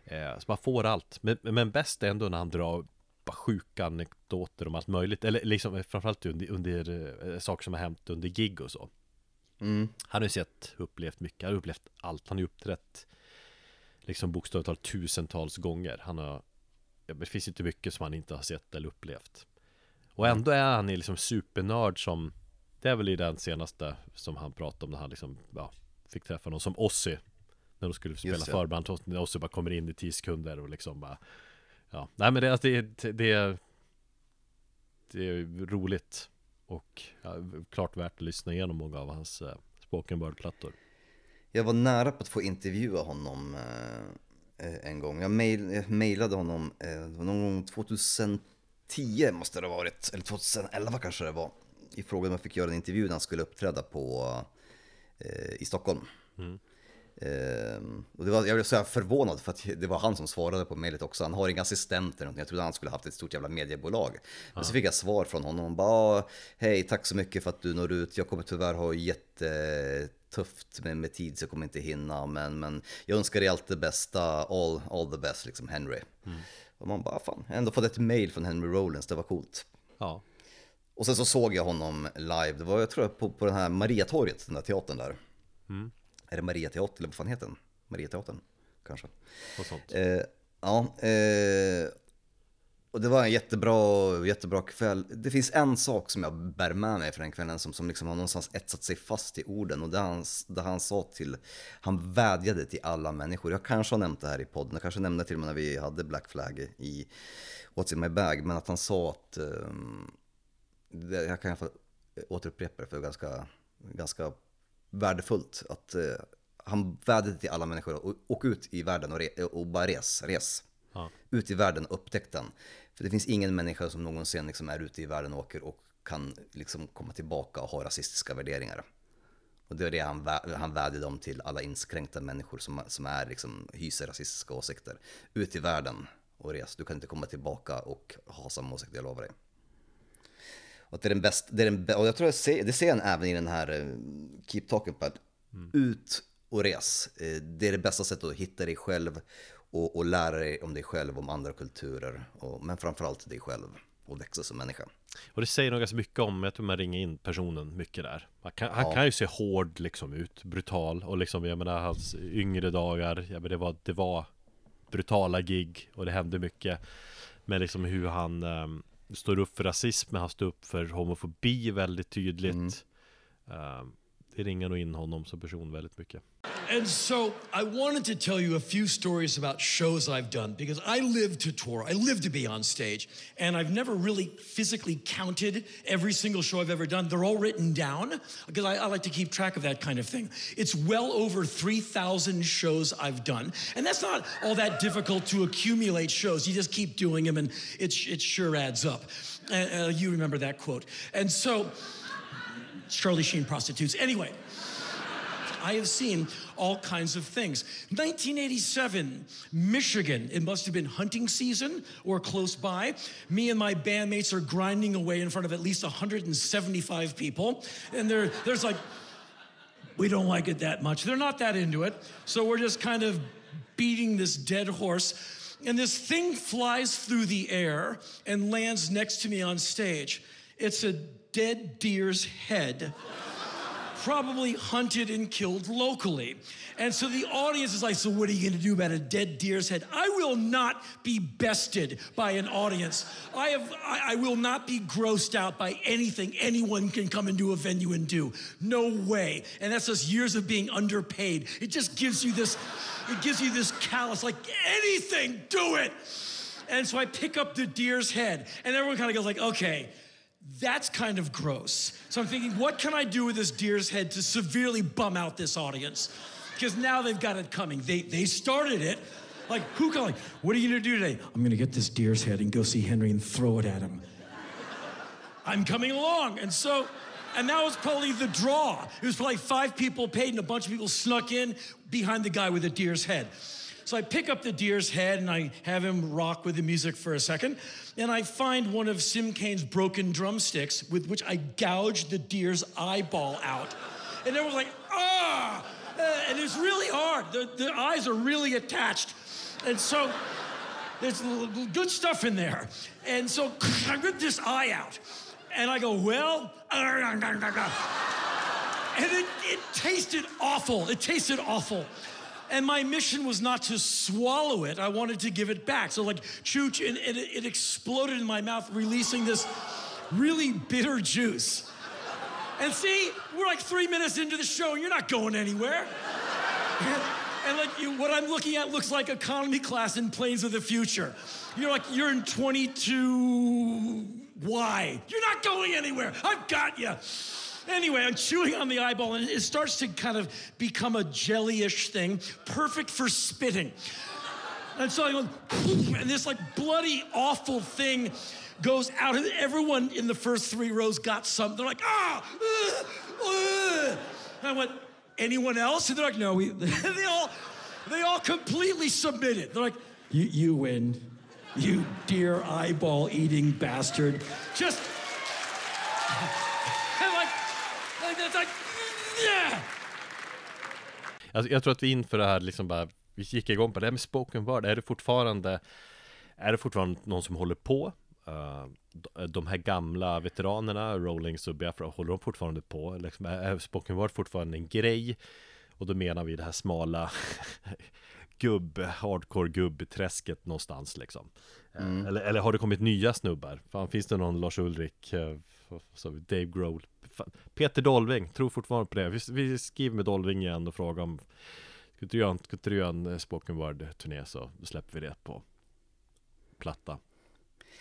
Eh, Så man får allt. Men, men bäst är ändå när han drar bara sjuka anekdoter om allt möjligt. Eller liksom framförallt under, under eh, saker som har hänt under gig och så. Mm. Han har ju sett, upplevt mycket, han har upplevt allt. Han har ju uppträtt Liksom bokstavligt talat tusentals gånger. Han har Det finns inte mycket som han inte har sett eller upplevt. Och ändå är han liksom supernörd som Det är väl i den senaste som han pratade om när han liksom ja, Fick träffa någon som Ozzy När de skulle spela Just det. förband När Ozzy bara kommer in i 10 sekunder och liksom bara Ja, nej men det, alltså, det, det, är Det är roligt Och ja, klart värt att lyssna igenom många av hans eh, spoken word-plattor Jag var nära på att få intervjua honom eh, eh, en gång. Jag, mail, jag mailade honom eh, någon gång 2010 måste det ha varit, eller 2011 kanske det var. I frågan om jag fick göra en intervju när han skulle uppträda på, eh, i Stockholm. Eh, och det var, jag blev så här förvånad för att det var han som svarade på mejlet också. Han har inga assistenter, eller jag trodde han skulle haft ett stort jävla mediebolag. Men så fick jag svar från honom. Han bara, "Ah, hej tack så mycket för att du når ut. Jag kommer tyvärr ha jättetufft med, med tid så jag kommer inte hinna. Men, men jag önskar dig allt det bästa, all, all the best liksom Henry. Och man bara, fan, jag har ändå fått ett mail från Henry Rollins, det var coolt. Ja, Och sen så såg jag honom live, det var jag tror på, på den här Mariatorget, den där teatern där. Är det Mariateatern eller vad fan heter den? Mariateatern kanske. och sånt Eh, ja, eh, och det var en jättebra, jättebra kväll. Det finns en sak som jag bär med mig från den kvällen som, som liksom har någonstans etsat sig fast i orden och det han, det han sa till, han vädjade till alla människor. Jag kanske har nämnt det här i podden, jag kanske nämnde till och med när vi hade Black Flag i What's in my bag, men att han sa att, ehm, det, jag kan återupprepa det för det är ganska, ganska värdefullt att eh, han vädjade till alla människor och åk ut i världen och, re, och bara res, res. Ja. Ut i världen och upptäck den. För det finns ingen människa som någonsin liksom är ute i världen och åker och kan liksom komma tillbaka och ha rasistiska värderingar. Och det är det han, vä- han vädjade om till alla inskränkta människor som, som är liksom, hyser rasistiska åsikter. Ut i världen och res. Du kan inte komma tillbaka och ha samma åsikt, jag lovar dig. Och att det är den bästa, det är den, och jag tror jag ser, det ser han även i den här eh, Keep Talking Pad. Ut och res. Eh, Det är det bästa sättet att hitta dig själv och, och lära dig om dig själv, om andra kulturer. Och, men framförallt dig själv och växa som människa. Och det säger nog ganska mycket om, jag tror man ringer in personen mycket där Han kan, han Ja. kan ju se hård liksom ut, brutal och liksom jag menar hans yngre dagar, ja, men det, var, det var brutala gig och det hände mycket Men liksom hur han ehm, står upp för rasism, men han står upp för homofobi väldigt tydligt. Ehm, Det ringer nog in honom som person väldigt mycket And so I wanted to tell you a few stories about shows I've done because I live to tour. I live to be on stage. And I've never really physically counted every single show I've ever done. They're all written down because I, I like to keep track of that kind of thing. It's well over 3,000 shows I've done. And that's not all that difficult to accumulate shows. You just keep doing them and it, it sure adds up. Uh, uh, you remember that quote. And so, Charlie Sheen prostitutes. Anyway. I have seen all kinds of things. 1987, Michigan. It must have been hunting season or close by. Me and my bandmates are grinding away in front of at least 175 people. And there, there's like, we don't like it that much. They're not that into it. So we're just kind of beating this dead horse. And this thing flies through the air and lands next to me on stage. It's a dead deer's head probably hunted and killed locally. And so the audience is like, so what are you to do about a dead deer's head? I will not be bested by an audience. I have I, I will not be grossed out by anything anyone can come into a venue and do. No way. And that's just years of being underpaid. It just gives you this it gives you this callous like anything, do it. And so I pick up the deer's head, and everyone kind of goes like, okay, that's kind of gross. So I'm thinking, what can I do with this deer's head to severely bum out this audience? Because now they've got it coming. They they started it. Like, who can like, what are you gonna do today? I'm gonna get this deer's head and go see Henry and throw it at him. I'm coming along. And so, and that was probably the draw. It was probably five people paid and a bunch of people snuck in behind the guy with the deer's head. So I pick up the deer's head and I have him rock with the music for a second. And I find one of Sim Kane's broken drumsticks with which I gouged the deer's eyeball out. And everyone's like, ah! Uh, and it's really hard. The, the eyes are really attached. And so there's good stuff in there. And so I rip this eye out. And I go, well, and it, it tasted awful. It tasted awful. And my mission was not to swallow it, I wanted to give it back. So, like, chooch, and, and it, it exploded in my mouth, releasing this really bitter juice. And see, we're like three minutes into the show, and you're not going anywhere. and like you, what I'm looking at looks like economy class in Planes of the Future. You're like, you're in 22. Why? You're not going anywhere. I've got you. Anyway, I'm chewing on the eyeball, and it starts to kind of become a jellyish thing, perfect for spitting. And so I go, and this like bloody awful thing goes out, and everyone in the first three rows got some. They're like, ah, uh, uh. And I went, anyone else? And they're like, no, we. they all, they all completely submitted. They're like, you, you win, you dear eyeball eating bastard. Just. Alltså, jag tror att vi inför det här liksom bara Vi gick igång på det här med spoken word Är det fortfarande Är det fortfarande någon som håller på? Uh, de här gamla veteranerna Rollings och Biafra Håller de fortfarande på? Liksom, är spoken word fortfarande en grej? Och då menar vi det här smala Gubb, hardcore gubbträsket någonstans liksom mm. eller, eller har det kommit nya snubbar? Fan, finns det någon Lars Ulrik? Uh, Dave Grohl Peter Dolving, tror fortfarande på det. Vi, vi skriver med Dolving igen och frågar om Ska du göra ska göra en eh, spoken word turné så släpper vi det på platta.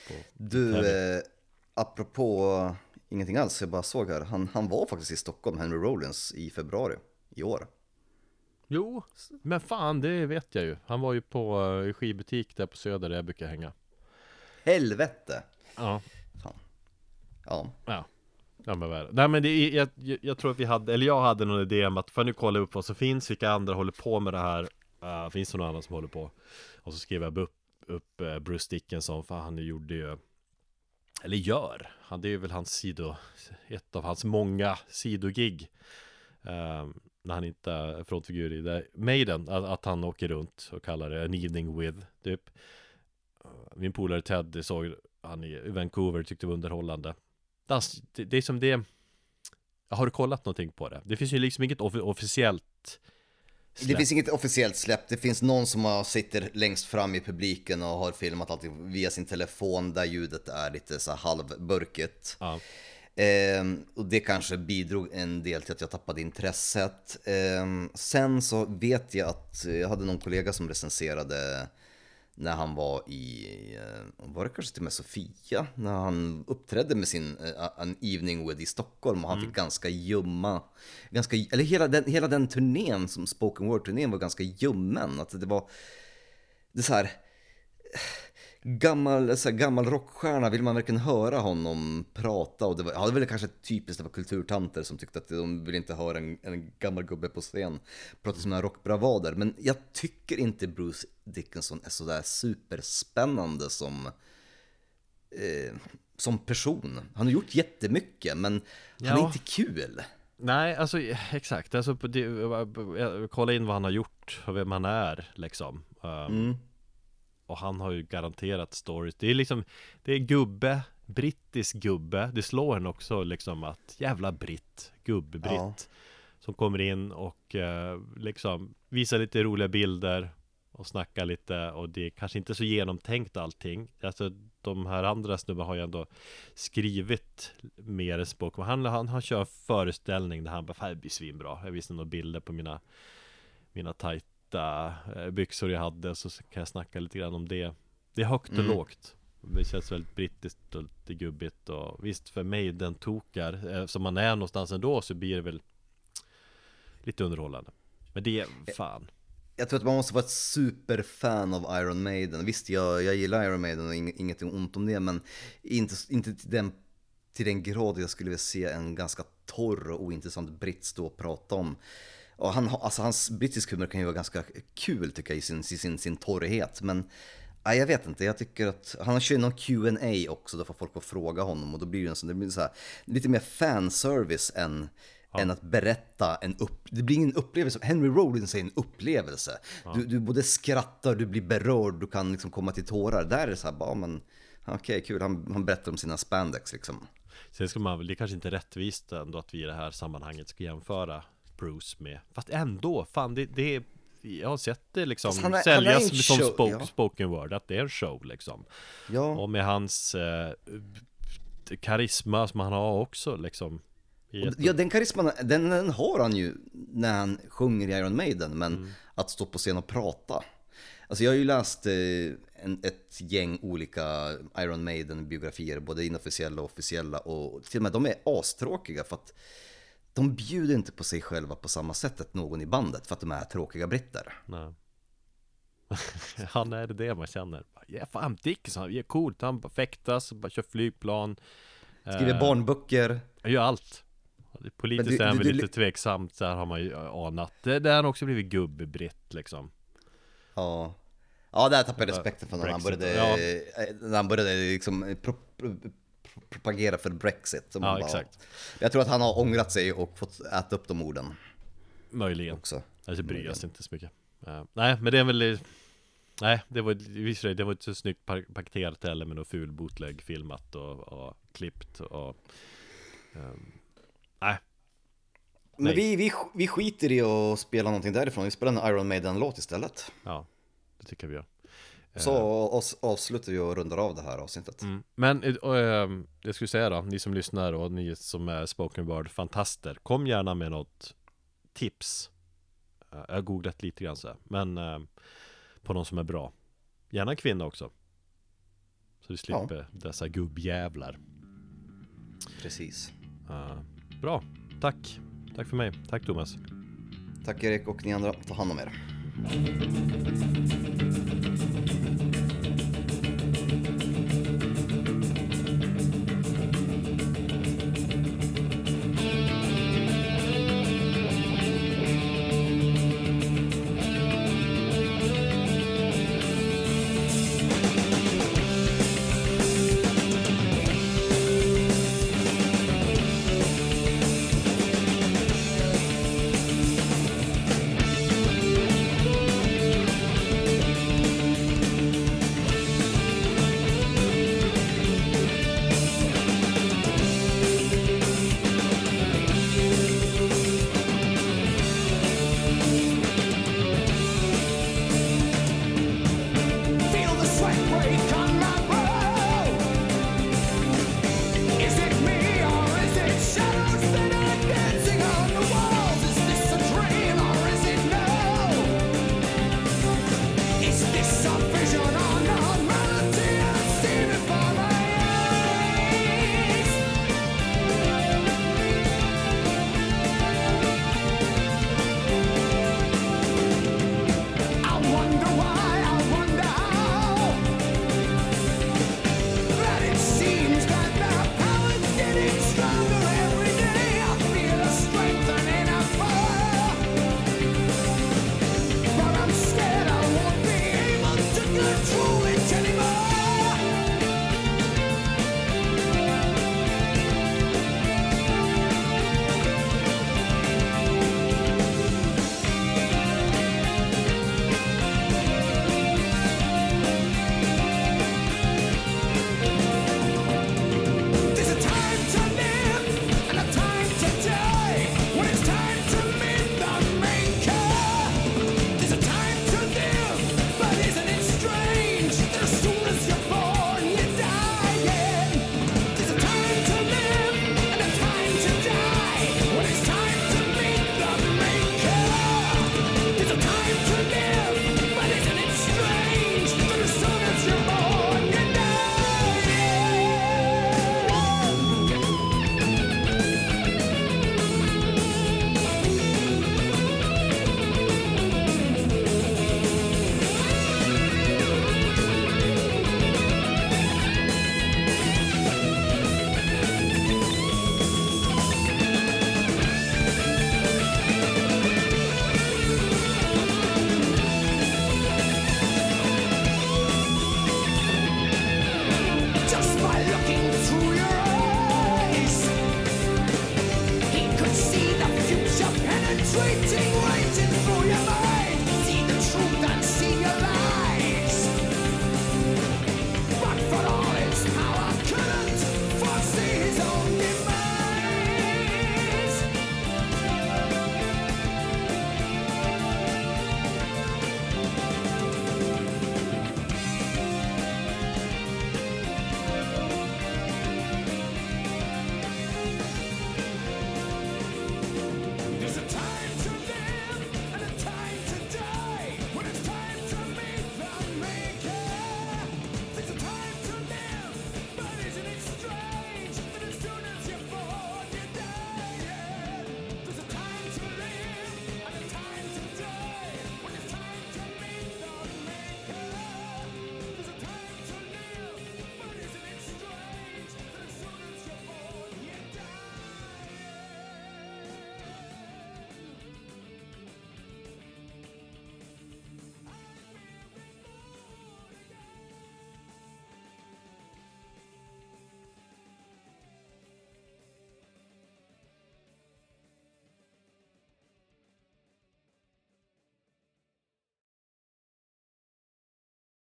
På du, eh, apropå ingenting alls, jag bara såg här. Han, han var faktiskt i Stockholm, Henry Rollins, i februari i år. Jo, men fan det vet jag ju. Han var ju på uh, skivbutik där på Söder där jag brukar hänga. Helvete! Ja. Fan. Ja. Ja. Ja men väl. Nej men det är, jag, jag, tror att vi hade, eller jag hade någon idé om att för nu kolla upp vad som finns, vilka andra håller på med det här? Uh, Finns det någon annan som håller på? Och så skrev jag upp, upp uh, Bruce Dickinson för han gjorde ju Eller gör, han, det är väl hans sido Ett av hans många sidogig. Uh, När han inte är frontfigur i det Maiden, att, att, han åker runt och kallar det en evening with typ. Min polare Ted såg han i Vancouver, tyckte det var underhållande det, det är som det Har du kollat någonting på det? Det finns ju liksom inget officiellt släpp. Det finns inget officiellt släpp, det finns någon som sitter längst fram i publiken och har filmat allt via sin telefon där ljudet är lite så halvburket. Ja. Eh, och det kanske bidrog en del till att jag tappade intresset. Eh, sen så vet jag att jag hade någon kollega som recenserade när han var i, eh, var det kanske till och med Sofia? När han uppträdde med sin uh, An Evening With i Stockholm och han mm. fick ganska ljumma, ganska, eller hela den, hela den turnén som spoken word-turnén var ganska ljummen. Att det var, det är så här, gammal, så här, gammal rockstjärna, vill man verkligen höra honom prata? Och det var, ja, det var väl kanske typiskt, det var kulturtanter som tyckte att de vill inte höra en, en gammal gubbe på scen prata sina rockbravader. Men jag tycker inte Bruce Dickinson är sådär superspännande som, eh, som person. Han har gjort jättemycket, men ja. han är inte kul. Nej, alltså exakt. Alltså, det, kolla in vad han har gjort och vem han är liksom. Um, mm. Och han har ju garanterat stories Det är liksom Det är gubbe Brittisk gubbe Det slår en också liksom att Jävla britt Gubbe-britt Som kommer in och eh, liksom visar lite roliga bilder och snackar lite och det är kanske inte så genomtänkt allting. Alltså de här andra snubbarna har ju ändå skrivit mer språk. Han, han, han kör föreställning där han bara, fan det blir svinbra. Jag visade några bilder på mina, mina tajta eh, byxor jag hade så kan jag snacka lite grann om det. Det är högt och Mm. lågt. Det känns väldigt brittiskt och lite gubbigt och visst för mig den tokar eh, som man är någonstans ändå så blir det väl lite underhållande. Men det är fan. Jag tror att man måste vara ett superfan av Iron Maiden. Visst, jag, jag gillar Iron Maiden och ing, ingenting ont om det, men inte, inte till, den, till den grad jag skulle vilja se en ganska torr och ointressant britt stå och prata om. Och han, alltså, hans brittisk humor kan ju vara ganska kul tycker jag i sin, sin, sin torrhet, men Nej, jag vet inte, jag tycker att han kör någon Q&A också, då får folk få fråga honom. Och då blir det en sån, det blir så här, lite mer fanservice än, än att berätta en upp, det blir ingen upplevelse, Henry Rollins är en upplevelse. Du, du både skrattar, du blir berörd, du kan liksom komma till tårar. Där är det så här, bara men okej kul, han, han berättar om sina spandex liksom. Sen ska man det är kanske inte rättvist ändå att vi i det här sammanhanget ska jämföra Bruce med Fast ändå, fan det, det är Jag har sett det liksom han är- han säljas en som show, spoke, ja. spoken word Att det är en show liksom Ja. Och med hans eh, Karisma som han har också liksom ett- Ja, den karisman, den, den har han ju när han sjunger i Iron Maiden, men att stå på scen och prata. Alltså jag har ju läst eh, en, ett gäng olika Iron Maiden-biografier, både inofficiella och officiella, och till och med de är astråkiga för att de bjuder inte på sig själva på samma sätt att någon i bandet, för att de är tråkiga britter. Nej. han är det man känner. Ja, fan Dickinson, det är coolt. Han fäktas, bara kör flygplan. Skriver Eh, barnböcker. Gör allt. Politiskt du- är han väl lite tveksamt, så här har man ju anat. Det, där har han också blivit gubbebritt liksom. Ja. Ja, där tappade jag respekten för när han började, ja. eh, när han började liksom pro, pro, propagera för Brexit. Ja, bara- exakt. Jag tror att han har ångrat sig och fått äta upp de orden Möjligen. också. Alltså bryr jag sig inte så mycket. Eh, nej, men det är väl... Nej, det var, visst det, var inte så snyggt pa- paketerat heller med något ful bootleg filmat och, och klippt och... ehm, nej, Men Nej. vi, vi, vi skiter i att spela någonting därifrån, vi spelar en Iron Maiden-låt istället. ja. Det tycker vi gör. Så oss, avslutar vi och rundar av det här avsnittet. Mm. Men eh, och, ehm, jag skulle säga då, ni som lyssnar och ni som är spoken word fantaster Kom gärna med något tips. Eh, Jag har googlat lite grann så här, men På någon som är bra. Gärna kvinna också. Så vi slipper dessa gubbjävlar. Precis. Eh, Bra, tack. Tack för mig, tack Thomas. Tack Erik och ni andra, ta hand om er.